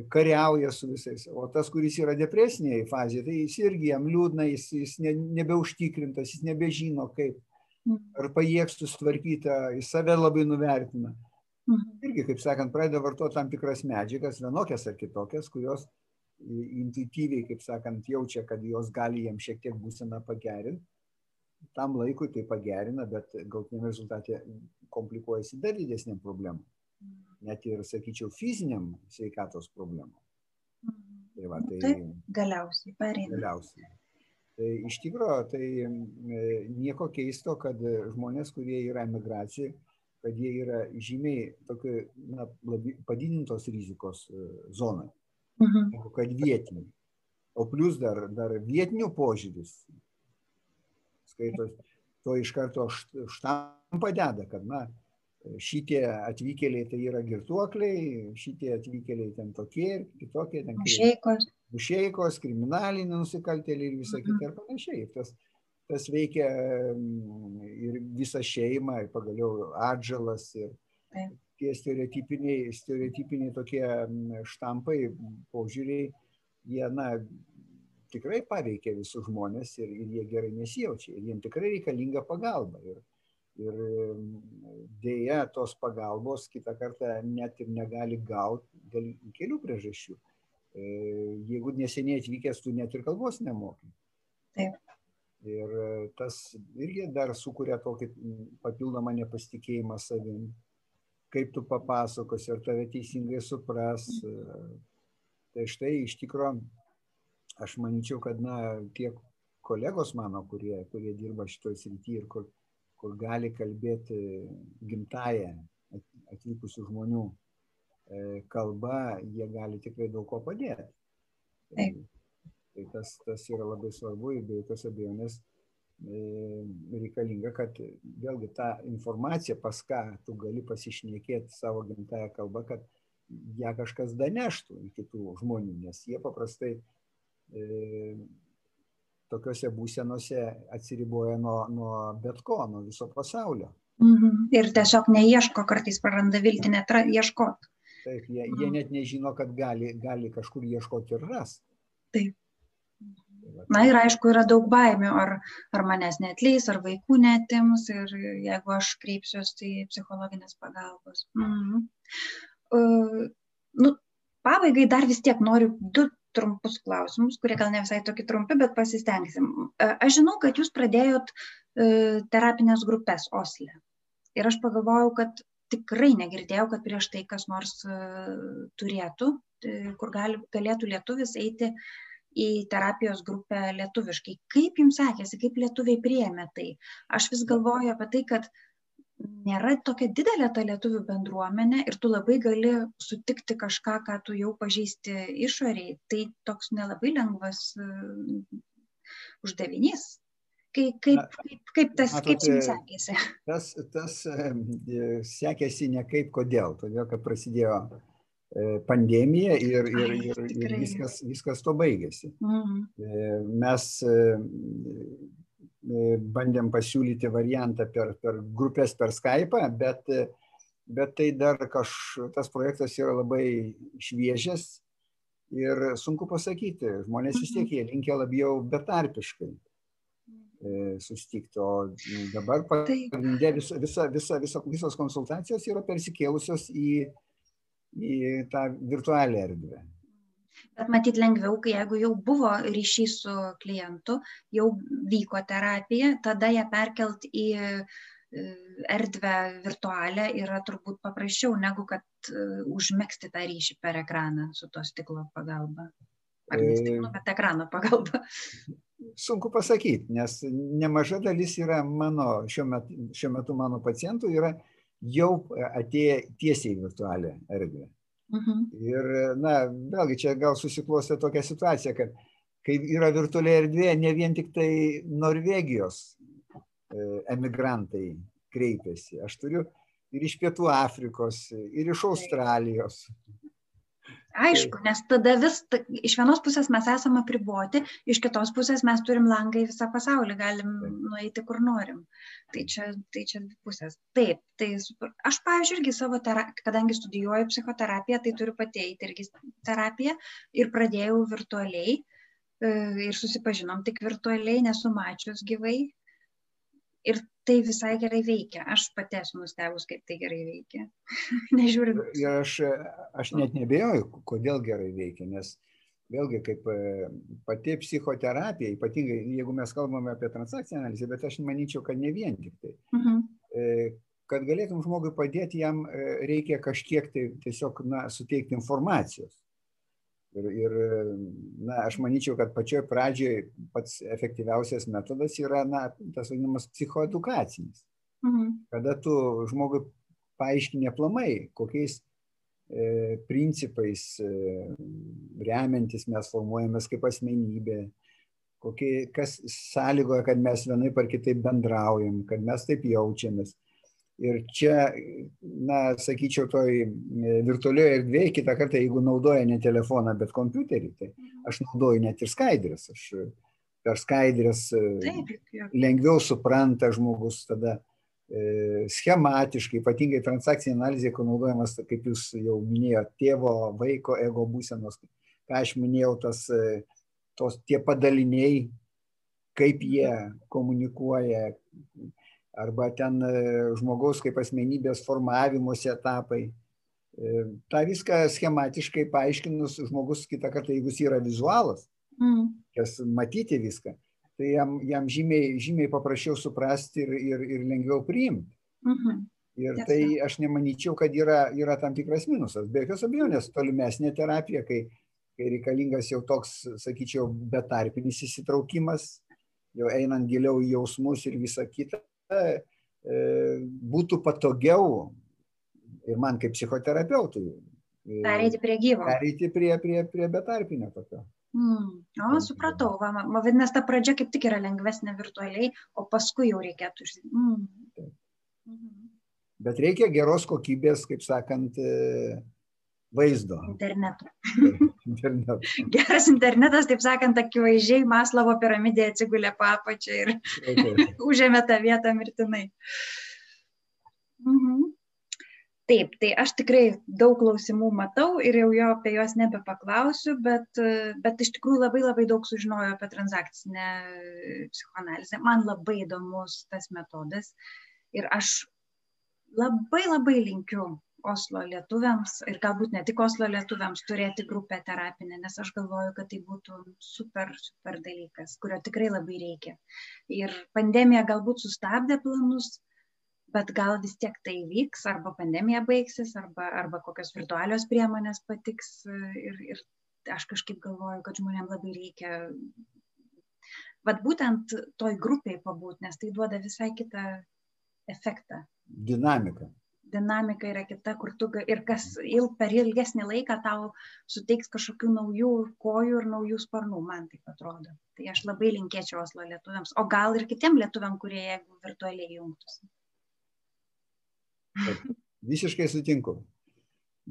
kariauja su visais. O tas, kuris yra depresinėje fazėje, tai jis irgi jam liūdna, jis, jis ne, nebeužtikrintas, jis nebežino kaip. Mhm. Ar pajėgs susitvarkyti, jis save labai nuvertina. Mhm. Irgi, kaip sakant, pradeda vartoti tam tikras medžiagas, vienokias ar kitokias, kurios intuityviai, kaip sakant, jaučia, kad jos gali jiems šiek tiek būseną pagerinti. Tam laikui tai pagerina, bet galtiniam rezultatė komplikuojasi dar didesniam problemam. Net ir, sakyčiau, fiziniam sveikatos problemam. Mhm. Tai va, tai, Taip, galiausiai pareina. Galiausiai. Tai iš tikrųjų, tai e, nieko keisto, kad žmonės, kurie yra emigracijoje, kad jie yra žymiai tokio, na, labi, padidintos rizikos e, zonai, mhm. negu kad vietiniai. O plus dar, dar vietinių požiūris, skaitos, to iš karto štampą deda, kad, na, šitie atvykėliai tai yra girtuokliai, šitie atvykėliai ten tokie ir kitokie, ten mušeikos, mušeikos kriminaliniai nusikaltėliai ir visa kita ir panašiai. Ir tas, tas veikia mm, ir visą šeimą, ir pagaliau atžalas. Ir tie stereotipiniai, stereotipiniai tokie mm, štampai, požiūriai, jie, na, tikrai paveikia visus žmonės ir, ir jie gerai nesijaučia. Ir jiems tikrai reikalinga pagalba. Ir, ir mm, dėja tos pagalbos kitą kartą net ir negali gauti dėl kelių priežasčių. E, jeigu neseniai atvykęs, tu net ir kalbos nemokai. Taip. Ir e, tas irgi dar sukuria tokį papildomą nepasitikėjimą savim. Kaip tu papasakosi, ar tave teisingai supras. E, tai štai iš tikrųjų, aš manyčiau, kad na, tie kolegos mano, kurie, kurie dirba šitoje srityje ir kur, kur gali kalbėti gimtają atvykusių žmonių e, kalba, jie gali tikrai daug ko padėti. Taip. Tai tas, tas yra labai svarbu ir be jokios abejonės e, reikalinga, kad vėlgi tą informaciją, pas ką tu gali pasišnekėti savo gimtają kalbą, kad ją kažkas daneštų į kitų žmonių, nes jie paprastai e, tokiuose būsenose atsiriboja nuo, nuo bet ko, nuo viso pasaulio. Mhm. Ir tiesiog neieško, kartais praranda viltį net ieškoti. Taip, jie, mhm. jie net nežino, kad gali, gali kažkur ieškoti ir ras. Taip. Na ir aišku, yra daug baimių, ar, ar manęs netleis, ar vaikų netims ir jeigu aš kreipsiuosi, tai psichologinės pagalbos. Mhm. Uh, nu, pabaigai dar vis tiek noriu du trumpus klausimus, kurie gal ne visai tokie trumpi, bet pasistengsim. Uh, aš žinau, kad jūs pradėjot uh, terapinės grupės Osle. Ir aš pagalvojau, kad tikrai negirdėjau, kad prieš tai kas nors uh, turėtų, kur gali, galėtų lietuvis eiti uh, į terapijos grupę lietuviškai. Kaip jums sekėsi, kaip lietuviai priėmė tai? Aš vis galvoju apie tai, kad nėra tokia didelė ta lietuvių bendruomenė ir tu labai gali sutikti kažką, ką tu jau pažįsti išoriai. Tai toks nelabai lengvas uh, uždavinys. Kaip, kaip, kaip, kaip tas, Matote, kaip jums sekėsi? Tas, tas sekėsi ne kaip kodėl, todėl kad prasidėjo pandemija ir, ir, ir, ir viskas, viskas to baigėsi. Mhm. Mes bandėm pasiūlyti variantą per, per grupės per Skype, bet, bet tai dar kaž, tas projektas yra labai šviežias ir sunku pasakyti, žmonės vis tiek mhm. jie linkia labiau betarpiškai e, susitikti, o dabar pagrindė visa, visa, visa, visa, visos konsultacijos yra persikėlusios į, į tą virtualią erdvę. Bet matyt lengviau, kai jeigu jau buvo ryšys su klientu, jau vyko terapija, tada ją perkelt į erdvę virtualią yra turbūt paprasčiau negu kad užmėgsti tą ryšį per ekraną su to stiklo pagalba. Ar ne stiklo, bet ekrano pagalba. Sunku pasakyti, nes nemaža dalis yra mano, šiuo metu, šiuo metu mano pacientų yra jau atėję tiesiai į virtualią erdvę. Mhm. Ir, na, vėlgi čia gal susiklostė tokia situacija, kad kai yra virtualiai erdvė, ne vien tik tai Norvegijos E, emigrantai kreipiasi. Aš turiu ir iš Pietų Afrikos, ir iš Australijos. Aišku, nes tada vis, iš vienos pusės mes esame apriboti, iš kitos pusės mes turim langą į visą pasaulį, galim nueiti kur norim. Tai čia, tai čia dvi pusės. Taip, tai aš, pavyzdžiui, irgi savo terapiją, kadangi studijuoju psichoterapiją, tai turiu pateikti irgi terapiją ir pradėjau virtualiai e, ir susipažinom tik virtualiai, nesu mačius gyvai, ir tai visai gerai veikia. Aš pati esu nustebus, kaip tai gerai veikia. Nežiūrint. Ir aš, aš net nebejoju, kodėl gerai veikia, nes vėlgi kaip e, pati psichoterapija, ypatingai jeigu mes kalbame apie transakcinę analizę, bet aš manyčiau, kad ne vien tik tai. Uh mhm. -huh. Kad galėtum žmogui padėti, jam e, reikia kažkiek tai tiesiog na, suteikti informacijos. Ir, ir na, aš manyčiau, kad pačioj pradžioje pats efektyviausias metodas yra na, tas vadinamas psichoedukacinis. Mhm. Kada tu žmogui paaiškinė plamai, kokiais e, principais e, remiantis mes formuojamės kaip asmenybė, kokie, kas sąlygoja, kad mes vienai par kitaip bendraujam, kad mes taip jaučiamės. Ir čia, na, sakyčiau, toj e, virtualioje erdvėje, kitą kartą, jeigu naudoja ne telefoną, bet kompiuterį, tai mhm. aš naudoju net ir skaidrės. Aš per skaidrės e, lengviau supranta žmogus tada e, schematiškai, ypatingai transakcinė analizė, kur naudojamas, kaip jūs jau minėjote, tėvo, vaiko, ego būsenos, ką aš minėjau, tas, tos tie padaliniai, kaip jie komunikuoja, arba ten e, žmogaus kaip asmenybės formavimosi etapai. E, Ta viską schematiškai paaiškinus žmogus kitą kartą, jeigu jis yra vizualas, mm. kas matyti viską, tai jam, jam žymiai, žymiai paprasčiau suprasti ir, ir, ir lengviau priimti. Mm -hmm. Ir tai aš nemanyčiau, kad yra, yra tam tikras minusas. Be jokios abejonės, tolimesnė terapija, kai, kai reikalingas jau toks, sakyčiau, betarpinis įsitraukimas, jau einant giliau į jausmus ir visą kitą, būtų patogiau ir man kaip psichoterapeutui. E, pereiti prie gyvo. Pereiti prie, prie, prie betarpinio tokio. Mm. O, supratau, va, va, vadinasi, ta pradžia kaip tik yra lengvesnė virtualiai, o paskui jau reikėtų iš... Mm. Bet reikia geros kokybės, kaip sakant, e, vaizdo. Interneto. Interneto. Geras internetas, taip sakant, akivaizdžiai Maslovo piramidė atsigulė papačią ir okay. užėmė tą vietą mirtinai. Mhm. Taip, tai aš tikrai daug klausimų matau ir jau jo apie juos nebepaklausiu, bet, bet iš tikrųjų labai labai daug sužinojau apie transakcinę psichoanalizę. Man labai įdomus tas metodas ir aš labai labai linkiu Oslo lietuviams ir galbūt ne tik Oslo lietuviams turėti grupę terapinę, nes aš galvoju, kad tai būtų super, super dalykas, kurio tikrai labai reikia. Ir pandemija galbūt sustabdė planus, bet gal vis tiek tai vyks, arba pandemija baigsis, arba, arba kokios virtualios priemonės patiks. Ir, ir aš kažkaip galvoju, kad žmonėms labai reikia, vad būtent toj grupiai pabūt, nes tai duoda visai kitą efektą. Dinamiką dinamika yra kita, kur tu ir kas il, per ilgesnį laiką tau suteiks kažkokių naujų kojų ir naujų sparnų, man taip atrodo. Tai aš labai linkėčiau Oslo lietuviams, o gal ir kitiem lietuviam, kurie jeigu virtualiai jungtųsi. Visiškai sutinku.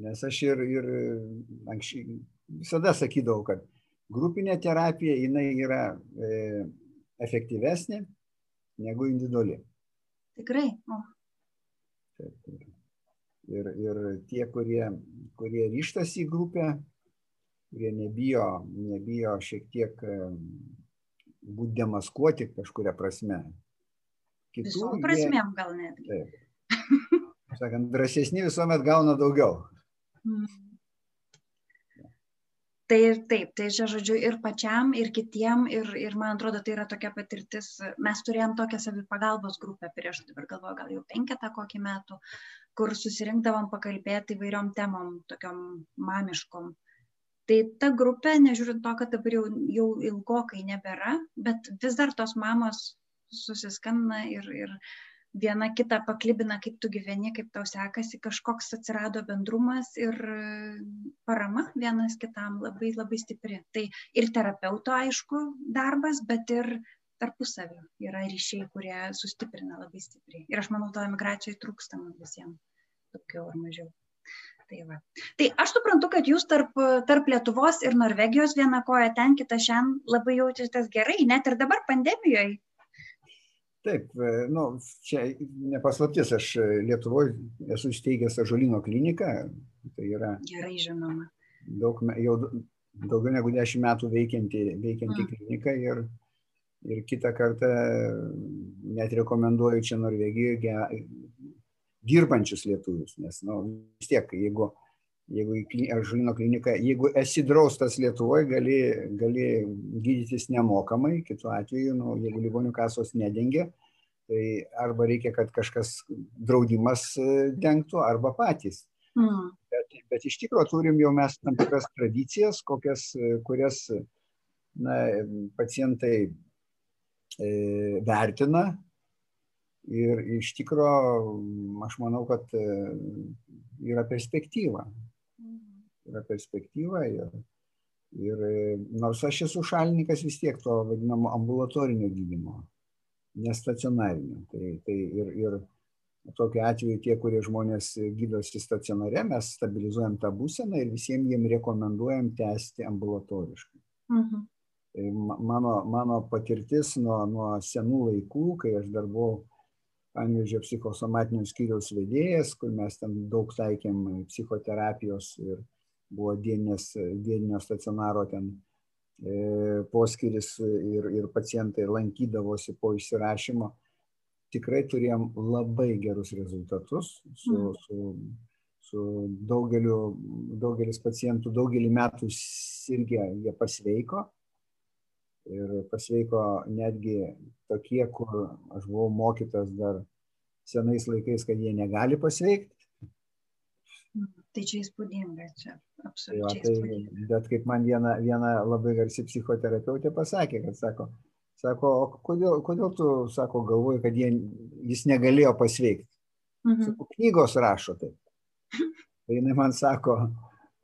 Nes aš ir, ir anksčiau visada sakydavau, kad grupinė terapija jinai yra e, efektyvesnė negu individuali. Tikrai. O. Taip, taip. Ir, ir tie, kurie, kurie ryštasi į grupę, kurie nebijo, nebijo šiek tiek būti demaskuoti kažkuria prasme. Kitų, Visom prasmėm jie, gal net. Taip. Sakant, drąsesni visuomet gauna daugiau. Mm. Tai ir taip, tai čia žodžiu ir pačiam, ir kitiem, ir, ir man atrodo, tai yra tokia patirtis. Mes turėjom tokią savipagalbos grupę prieš, dabar galvoju, gal jau penketą kokį metų, kur susirinkdavom pakalbėti įvairiom temom, tokiom mamiškom. Tai ta grupė, nežiūrint to, kad dabar jau, jau ilgokai nebėra, bet vis dar tos mamos susiskambina ir, ir viena kitą paklibina, kaip tu gyveni, kaip tau sekasi, kažkoks atsirado bendrumas ir parama vienas kitam labai labai stipri. Tai ir terapeuto, aišku, darbas, bet ir tarpusavio yra ryšiai, kurie sustiprina labai stipriai. Ir aš manau, to emigracijoje trūksta mums visiems, daugiau ar mažiau. Tai, va. tai aš suprantu, kad jūs tarp, tarp Lietuvos ir Norvegijos vieną koją ten, kitą šiandien labai jaučiatės gerai, net ir dabar pandemijoje Taip, e, nu, čia nepaslaptis, aš Lietuvoje esu įsteigęs Ažolino kliniką, tai yra gerai žinoma. Daug, jau daugiau negu dešimt metų veikianti, veikianti mm. klinika ir, ir kitą kartą net rekomenduoju čia Norvegijoje dirbančius lietuvius, nes nu, vis tiek, jeigu jeigu į Ažulino kliniką, jeigu esi draustas Lietuvoje, gali, gali gydytis nemokamai, kitu atveju, nu, jeigu ligonių kasos nedengia, tai arba reikia, kad kažkas draudimas e, dengtų, arba patys. Mm. Bet, bet iš tikrųjų turim jau mes tam tikras tradicijas, kokias, e, kurias na, pacientai e, vertina. Ir iš tikrųjų aš manau, kad e, yra perspektyva yra perspektyva ir, ir nors aš esu šalininkas vis tiek to vadinamo ambulatorinio gydymo, nestacionarinio. Tai, tai ir, ir tokiu atveju tie, kurie žmonės gydosi stacionare, mes stabilizuojam tą būseną ir visiems jiem rekomenduojam tęsti ambulatoriškai. Mhm. Tai mano, mano patirtis nuo, nuo senų laikų, kai aš dar buvau Panvežio psichosomatinio skyriaus vedėjas, kur mes ten daug taikėm psichoterapijos ir buvo dieninės, dieninio stacionaro ten e, poskiris ir, ir pacientai lankydavosi po išsirašymo. Tikrai turėjom labai gerus rezultatus su, mm. su, su daugeliu, daugelis pacientų daugelį metų sirgė, jie pasveiko. Ir pasveiko netgi tokie, kur aš buvau mokytas dar senais laikais, kad jie negali pasveikti. Tai čia įspūdinga, čia absoliučiai. Tai, tai, bet kaip man viena, viena labai garsi psichoterapeutė pasakė, kad sako, sako o kodėl, kodėl tu, sako, galvoji, kad jie, jis negalėjo pasveikti. Mhm. Sako, knygos rašo taip. Tai jinai man sako,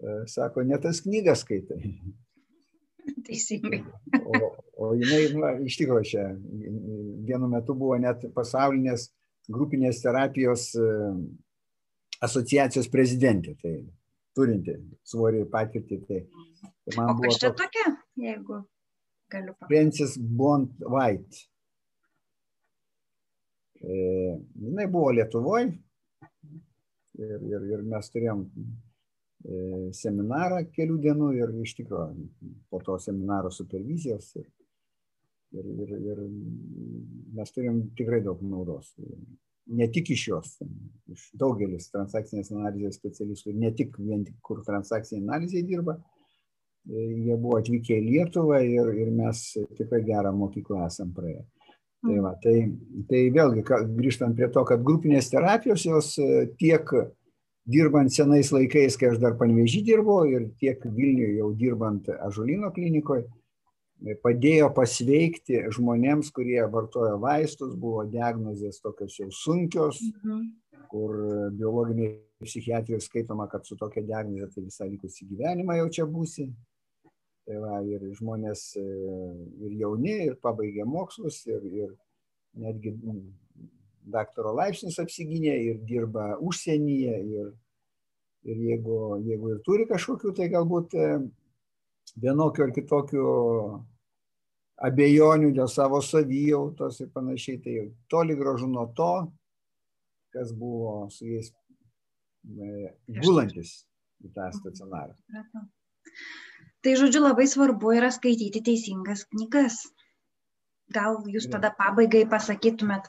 e, sako, ne tas knygas skaitai. Teisingai. O, o jinai, nu, iš tikrųjų, čia vienu metu buvo net pasaulinės grupinės terapijos uh, asociacijos prezidentė, tai turinti svorį patirtį. Tai, tai man o buvo kas čia toks, tokia, jeigu galiu pasakyti? Francis Bond White. E, jinai buvo Lietuvoje ir, ir, ir mes turėjom e, seminarą kelių dienų ir iš tikrųjų po to seminaro supervizijos ir, ir, ir, ir mes turim tikrai daug naudos. Ne tik iš jos, iš daugelis transakcinės analizės specialistų, ne tik vien tik kur transakcinė analizė dirba, e, jie buvo atvykę į Lietuvą ir, ir mes tikrai gerą mokyklą esam praėję. Tai, va, tai, tai vėlgi, grįžtant prie to, kad grupinės terapijos jos e, tiek dirbant senais laikais, kai aš dar panvežį dirbau ir tiek Vilniuje jau dirbant Ažulino klinikoje, padėjo pasveikti žmonėms, kurie vartojo vaistus, buvo diagnozės tokios jau sunkios, mhm. kur biologinė psichiatrija skaitoma, kad su tokia diagnoze tai visą likusį gyvenimą jau čia būsi. Tai va, ir žmonės e, ir jauni, ir pabaigė mokslus, ir, ir netgi daktaro laipsnis apsigynė, ir dirba užsienyje, ir, ir jeigu, jeigu ir turi kažkokių, tai galbūt e, vienokių ar kitokių abejonių dėl savo savijautos ir panašiai, tai toli gražu nuo to, kas buvo su jais e, gulantis į tą stacionarą. Tai žodžiu, labai svarbu yra skaityti teisingas knygas. Gal jūs tada pabaigai pasakytumėt,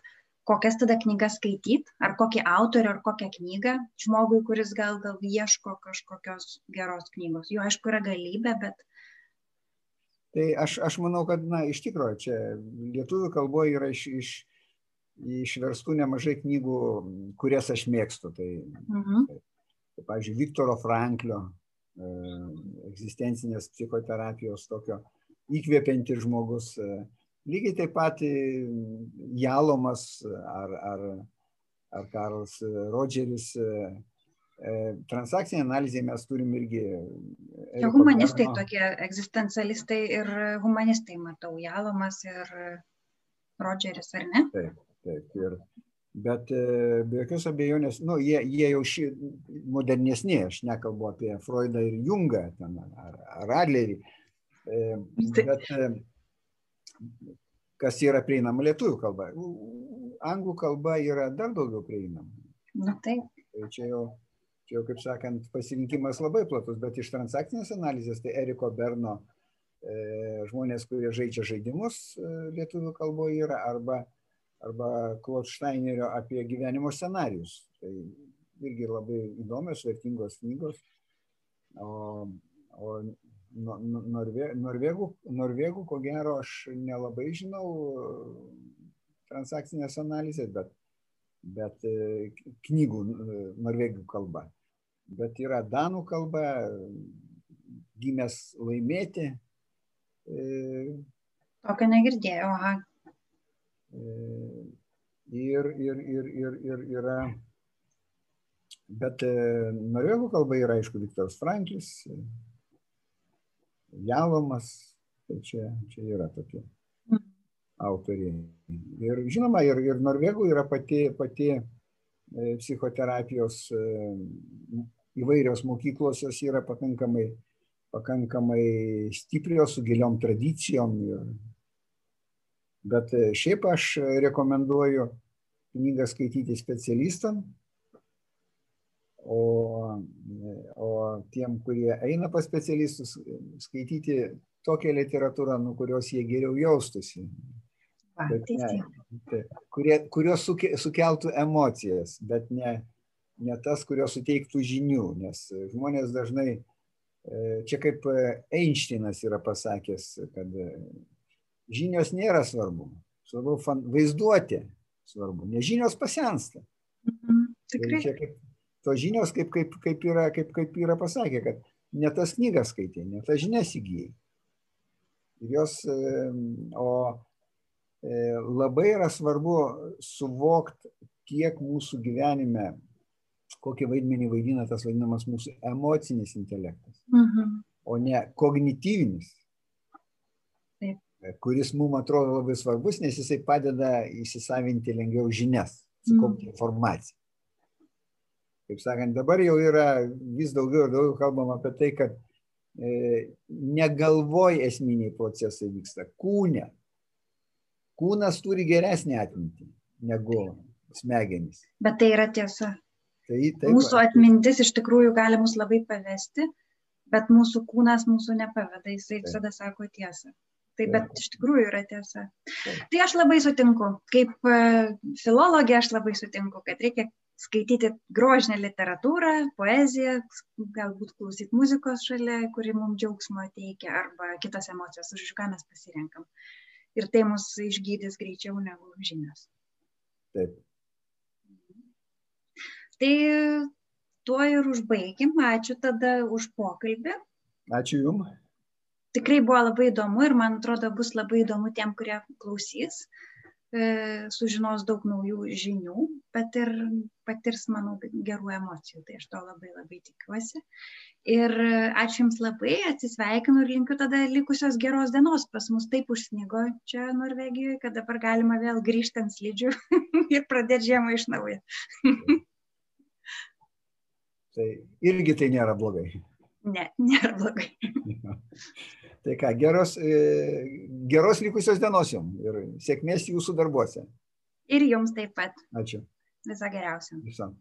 kokias tada knygas skaityt, ar kokį autorių, ar kokią knygą žmogui, kuris gal, gal ieško kažkokios geros knygos. Jų aišku yra galybė, bet... Tai aš, aš manau, kad, na, iš tikrųjų, čia lietuvių kalboje yra iš, iš, išverstų nemažai knygų, kurias aš mėgstu. Tai, mhm. tai, tai pavyzdžiui, Viktoro Franklio e, egzistencinės psichoterapijos tokio įkvėpiantis žmogus. E, lygiai taip pat Jalomas ar, ar, ar Karlas Rodžeris. E, transakcinė analizė mes turim irgi. Čia humanistai tokie, egzistencialistai ir humanistai, matau, Jalomas ir Rodžeris, ar ne? Taip, taip. Ir, bet e, be jokios abejonės, nu, jie, jie jau šį modernesnė, aš nekalbu apie Freudą ir Jungą ten, ar, ar Adlerį. E, bet kas yra prieinama lietuvių kalba. Anglų kalba yra dar daugiau prieinama. Na taip. Tai čia jau, čia jau, kaip sakant, pasirinkimas labai platus, bet iš transakcinės analizės tai Eriko Berno e, žmonės, kurie žaidžia žaidimus e, lietuvių kalboje yra, arba, arba Claude Steinerio apie gyvenimo scenarius. Tai irgi labai įdomios, vertingos knygos. O, o Norve, norvegų, norvegų, ko gero, aš nelabai žinau transakcinės analizės, bet, bet e, knygų e, norvegų kalba. Bet yra danų kalba, gimęs laimėti. E, Tokio negirdėjau, aha. Ir, ir, ir, ir, ir yra. Bet norvegų kalba yra, aišku, Viktoras Franklis, Jalomas, tai čia, čia yra tokie autoriai. Ir žinoma, ir, ir Norvegų yra pati, pati e, psichoterapijos e, įvairios mokyklos, jos yra pakankamai, pakankamai stiprios, su giliom tradicijom. Ir, bet e, šiaip aš rekomenduoju knygą skaityti specialistam, o, o tiem, kurie eina pas specialistus, skaityti tokią literatūrą, nuo kurios jie geriau jaustųsi. Bet ne, tai, kurie, kurios suke, sukeltų emocijas, bet ne, ne tas, kurios suteiktų žinių, nes žmonės dažnai, e, čia kaip Einšteinas yra pasakęs, kad žinios nėra svarbu, svarbu vaizduoti svarbu, nes žinios pasensta. Mhm, tikrai. Tai čia kaip tos žinios, kaip, kaip, kaip, yra, kaip, kaip yra pasakę, kad ne tas knygas skaitė, ne tas žinias įgyjai. Ir jos, o e, labai yra svarbu suvokti, kiek mūsų gyvenime, kokį vaidmenį vaidina tas vadinamas mūsų emocinis intelektas, mhm. o ne kognityvinis, Taip. kuris mums atrodo labai svarbus, nes jisai padeda įsisavinti lengviau žinias, sukaupti mhm. informaciją kaip sakant, dabar jau yra vis daugiau ir daugiau kalbam apie tai, kad e, negalvoj esminiai procesai vyksta, kūne. Kūnas turi geresnį atmintį negu smegenys. Bet tai yra tiesa. Tai, taip, mūsų atmintis iš tikrųjų gali mus labai pavesti, bet mūsų kūnas mūsų nepaveda, jisai taip. visada sako tiesą. Tai bet iš tikrųjų yra tiesa. Tai aš labai sutinku, kaip e, filologė aš labai sutinku, kad reikia skaityti grožinę literatūrą, poeziją, galbūt klausyti muzikos šalia, kuri mums džiaugsmo teikia, arba kitas emocijas, už ką mes pasirenkam. Ir tai mus išgydys greičiau negu žinios. Taip. Tai tuo ir užbaigim. Ačiū tada už pokalbį. Ačiū Jums. Tikrai buvo labai įdomu ir man atrodo bus labai įdomu tiem, kurie klausys. Uh, sužinos daug naujų žinių, bet ir patirs, manau, gerų emocijų. Tai aš to labai labai tikiuosi. Ir ačiū Jums labai, atsisveikinu ir linkiu tada likusios geros dienos. Pas mus taip užsnigo čia Norvegijoje, kad dabar galima vėl grįžti ant slidžių ir pradėti žiemą iš naujo. Tai irgi tai nėra blogai. Ne, nėra blogai. tai ką, geros, e, geros likusios dienos jums ir sėkmės jūsų darbuose. Ir jums taip pat. Ačiū. Viso geriausio. Visam.